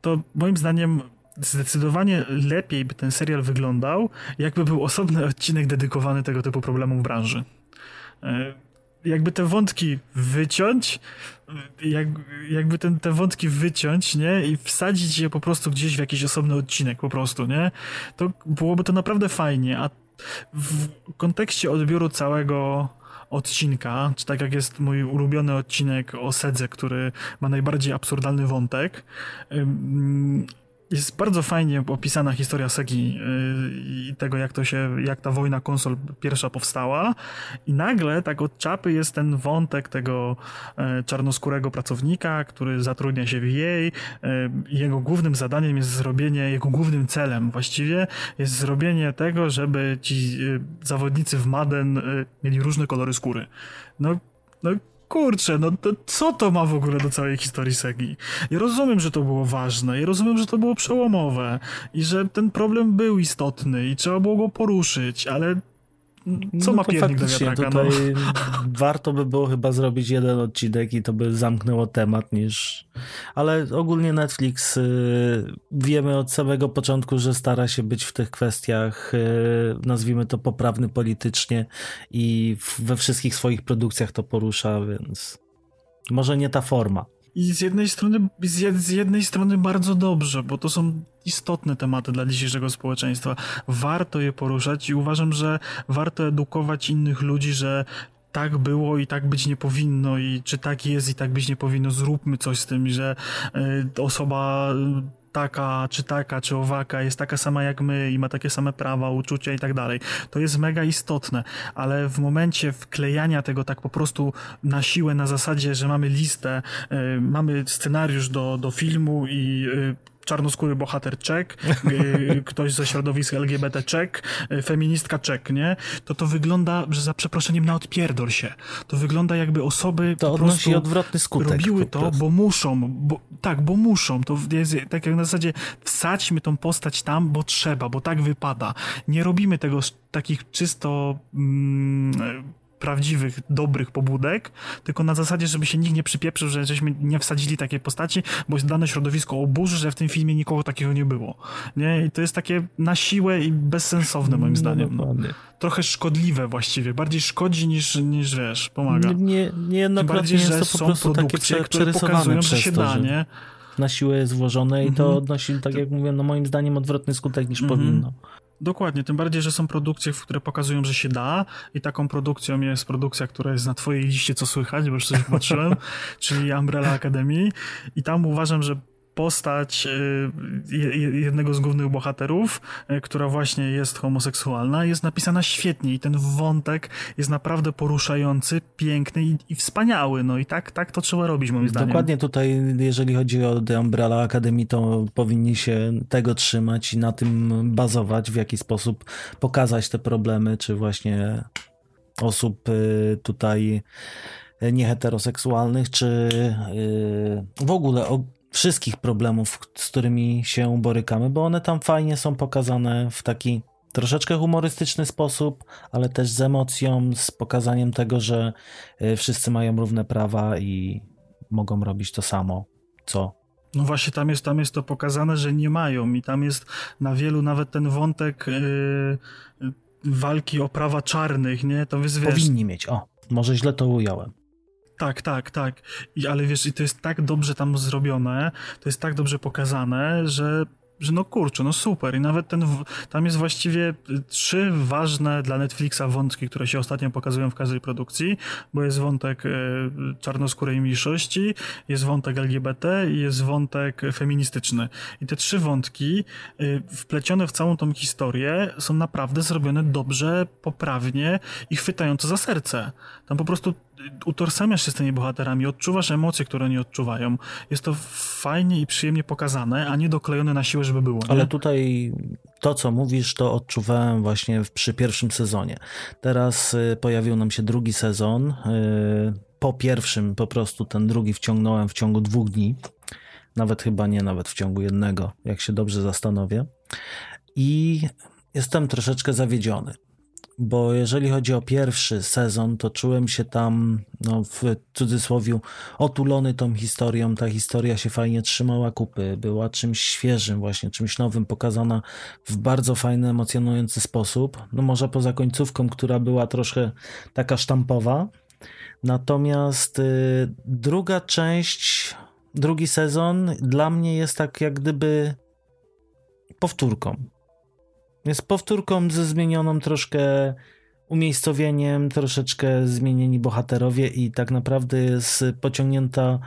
to moim zdaniem zdecydowanie lepiej by ten serial wyglądał, jakby był osobny odcinek dedykowany tego typu problemom w branży. E, jakby te wątki wyciąć, jak, jakby ten, te wątki wyciąć, nie? I wsadzić je po prostu gdzieś w jakiś osobny odcinek po prostu, nie? To byłoby to naprawdę fajnie, a w kontekście odbioru całego odcinka, czy tak jak jest mój ulubiony odcinek o Sedze, który ma najbardziej absurdalny wątek, jest bardzo fajnie opisana historia Segi y, i tego, jak to się, jak ta wojna konsol pierwsza powstała i nagle tak od czapy jest ten wątek tego e, czarnoskórego pracownika, który zatrudnia się w jej. E, jego głównym zadaniem jest zrobienie, jego głównym celem właściwie jest zrobienie tego, żeby ci e, zawodnicy w Madden mieli różne kolory skóry. No, no kurczę, no to co to ma w ogóle do całej historii Segi? Ja rozumiem, że to było ważne, ja rozumiem, że to było przełomowe i że ten problem był istotny i trzeba było go poruszyć, ale co no ma piernik do wiatraka? Tutaj no? warto by było chyba zrobić jeden odcinek i to by zamknęło temat niż... Ale ogólnie Netflix y, wiemy od samego początku, że stara się być w tych kwestiach, y, nazwijmy to poprawny politycznie i we wszystkich swoich produkcjach to porusza, więc może nie ta forma. I z jednej strony, z jednej strony bardzo dobrze, bo to są istotne tematy dla dzisiejszego społeczeństwa. Warto je poruszać i uważam, że warto edukować innych ludzi, że tak było i tak być nie powinno i czy tak jest i tak być nie powinno, zróbmy coś z tym, że y, osoba taka, czy taka, czy owaka jest taka sama jak my i ma takie same prawa, uczucia i tak dalej. To jest mega istotne, ale w momencie wklejania tego tak po prostu na siłę, na zasadzie, że mamy listę, y, mamy scenariusz do, do filmu i y, czarnoskóry bohater czek, y, ktoś ze środowiska LGBT czek, y, feministka czek, nie? To to wygląda, że za przeproszeniem na odpierdol się. To wygląda jakby osoby to po prostu odwrotny skutek robiły to, bo muszą, bo, tak, bo muszą. To jest tak jak na zasadzie wsadźmy tą postać tam, bo trzeba, bo tak wypada. Nie robimy tego z takich czysto mm, prawdziwych, dobrych pobudek, tylko na zasadzie, żeby się nikt nie przypieprzył, że żeśmy nie wsadzili takiej postaci, bo jest dane środowisko oburzy, że w tym filmie nikogo takiego nie było. Nie? I to jest takie na siłę i bezsensowne moim no, zdaniem. No. Trochę szkodliwe właściwie. Bardziej szkodzi niż, niż wiesz, pomaga. Nie, niejednokrotnie bardziej, jest to po prostu takie prze, które pokazują, że się to, da, nie? Na siłę jest włożone i to mhm. odnosi, tak jak mówię, no moim zdaniem odwrotny skutek niż mhm. powinno. Dokładnie, tym bardziej, że są produkcje, które pokazują, że się da i taką produkcją jest produkcja, która jest na twojej liście co słychać, bo już coś patrzyłem, czyli Umbrella Academy. I tam uważam, że postać y, jednego z głównych bohaterów, y, która właśnie jest homoseksualna, jest napisana świetnie i ten wątek jest naprawdę poruszający, piękny i, i wspaniały. No i tak, tak to trzeba robić, moim zdaniem. Dokładnie tutaj, jeżeli chodzi o The Umbrella Academy, to powinni się tego trzymać i na tym bazować, w jaki sposób pokazać te problemy, czy właśnie osób y, tutaj nieheteroseksualnych, czy w ogóle wszystkich problemów, z którymi się borykamy, bo one tam fajnie są pokazane w taki troszeczkę humorystyczny sposób, ale też z emocją, z pokazaniem tego, że wszyscy mają równe prawa i mogą robić to samo, co no właśnie tam jest, tam jest to pokazane, że nie mają i tam jest na wielu nawet ten wątek yy, walki o prawa czarnych, nie? To jest, wiesz... Powinni mieć, o, może źle to ująłem. Tak, tak, tak. I, ale wiesz, i to jest tak dobrze tam zrobione, to jest tak dobrze pokazane, że że no kurczę, no super i nawet ten, tam jest właściwie trzy ważne dla Netflixa wątki, które się ostatnio pokazują w każdej produkcji, bo jest wątek e, czarnoskórej mniejszości, jest wątek LGBT i jest wątek feministyczny. I te trzy wątki e, wplecione w całą tą historię są naprawdę zrobione dobrze, poprawnie i chwytająco za serce. Tam po prostu utożsamiasz się z tymi bohaterami, odczuwasz emocje, które oni odczuwają. Jest to fajnie i przyjemnie pokazane, a nie doklejone na siłę, żeby było. Nie? Ale tutaj to, co mówisz, to odczuwałem właśnie przy pierwszym sezonie. Teraz y, pojawił nam się drugi sezon. Y, po pierwszym po prostu ten drugi wciągnąłem w ciągu dwóch dni. Nawet chyba nie, nawet w ciągu jednego, jak się dobrze zastanowię. I jestem troszeczkę zawiedziony bo jeżeli chodzi o pierwszy sezon, to czułem się tam, no w cudzysłowie, otulony tą historią. Ta historia się fajnie trzymała kupy, była czymś świeżym, właśnie czymś nowym, pokazana w bardzo fajny, emocjonujący sposób. No może poza końcówką, która była troszkę taka sztampowa. Natomiast y, druga część, drugi sezon dla mnie jest tak jak gdyby powtórką jest powtórką ze zmienioną troszkę umiejscowieniem, troszeczkę zmienieni bohaterowie i tak naprawdę jest pociągnięta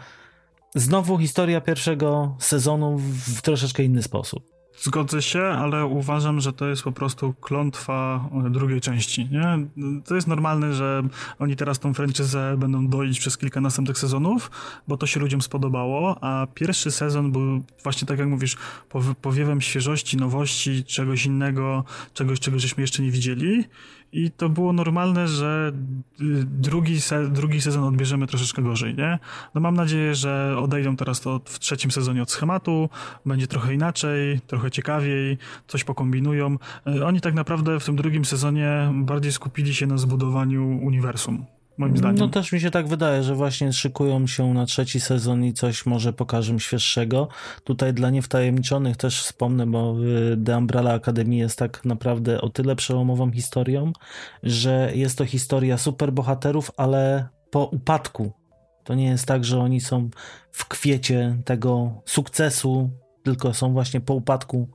znowu historia pierwszego sezonu w troszeczkę inny sposób. Zgodzę się, ale uważam, że to jest po prostu klątwa drugiej części. Nie? To jest normalne, że oni teraz tą franczyzę będą doić przez kilka następnych sezonów, bo to się ludziom spodobało, a pierwszy sezon był właśnie tak jak mówisz, powiewem świeżości, nowości, czegoś innego, czegoś, czego żeśmy jeszcze nie widzieli i to było normalne, że y, drugi, se, drugi sezon odbierzemy troszeczkę gorzej, nie? No mam nadzieję, że odejdą teraz to w trzecim sezonie od schematu, będzie trochę inaczej, trochę ciekawiej, coś pokombinują. Y, oni tak naprawdę w tym drugim sezonie bardziej skupili się na zbudowaniu uniwersum moim zdaniem. No też mi się tak wydaje, że właśnie szykują się na trzeci sezon i coś może pokażą świeższego. Tutaj dla niewtajemniczonych też wspomnę, bo y, The Umbrella Academy jest tak naprawdę o tyle przełomową historią, że jest to historia superbohaterów, ale po upadku. To nie jest tak, że oni są w kwiecie tego sukcesu, tylko są właśnie po upadku.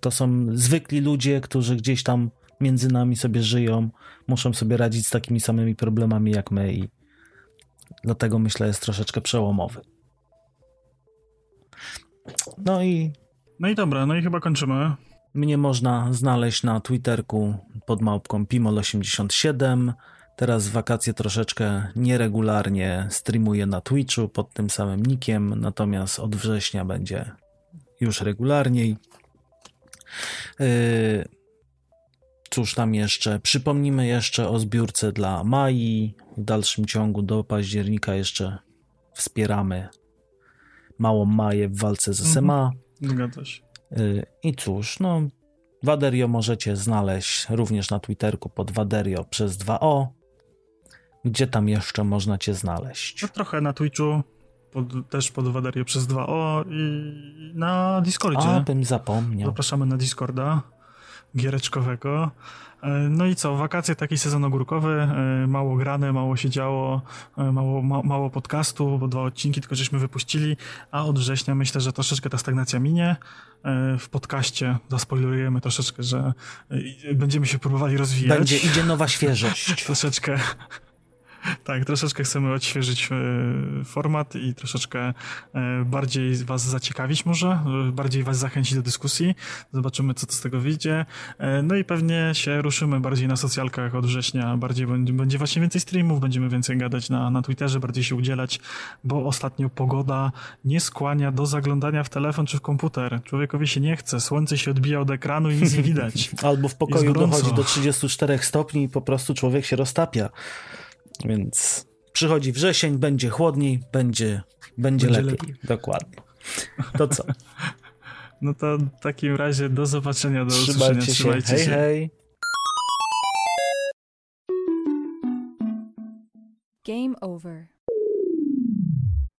To są zwykli ludzie, którzy gdzieś tam między nami sobie żyją, muszą sobie radzić z takimi samymi problemami jak my i dlatego myślę jest troszeczkę przełomowy. No i... No i dobra, no i chyba kończymy. Mnie można znaleźć na Twitterku pod małpką Pimol87. Teraz w wakacje troszeczkę nieregularnie streamuję na Twitchu pod tym samym nickiem, natomiast od września będzie już regularniej. Yy, Cóż tam jeszcze? Przypomnimy jeszcze o zbiórce dla Mai. W dalszym ciągu do października jeszcze wspieramy małą Maję w walce z SMA. Mhm. Zgadza się. Y, I cóż, no Waderio możecie znaleźć również na Twitterku pod Waderio przez 2O. Gdzie tam jeszcze można cię znaleźć? No, trochę na Twitchu, pod, też pod Waderio przez 2O i na Discordzie. A, bym zapomniał. Zapraszamy na Discorda giereczkowego. E, no i co, wakacje, taki sezon ogórkowy, e, mało grane, mało się działo, e, mało, ma, mało podcastu, bo dwa odcinki tylko żeśmy wypuścili, a od września myślę, że troszeczkę ta stagnacja minie. W podcaście zaspoilerujemy troszeczkę, że będziemy się próbowali rozwijać. Będzie, idzie nowa świeżość. troszeczkę Tak, troszeczkę chcemy odświeżyć e, format i troszeczkę e, bardziej was zaciekawić może, e, bardziej was zachęcić do dyskusji. Zobaczymy, co z tego wyjdzie. No i pewnie się ruszymy bardziej na socjalkach od września, bardziej będzie, będzie właśnie więcej streamów, będziemy więcej gadać na, na Twitterze, bardziej się udzielać, bo ostatnio pogoda nie skłania do zaglądania w telefon czy w komputer. Człowiekowi się nie chce, słońce się odbija od ekranu i nic nie widać. Albo w pokoju dochodzi do 34 stopni i po prostu człowiek się roztapia. Więc przychodzi wrzesień, będzie chłodniej, będzie, będzie, będzie lepiej. lepiej. Dokładnie. To co? No to w takim razie do zobaczenia, do Trzymajcie usłyszenia. Się. Trzymajcie hej, się. Hej. Game over.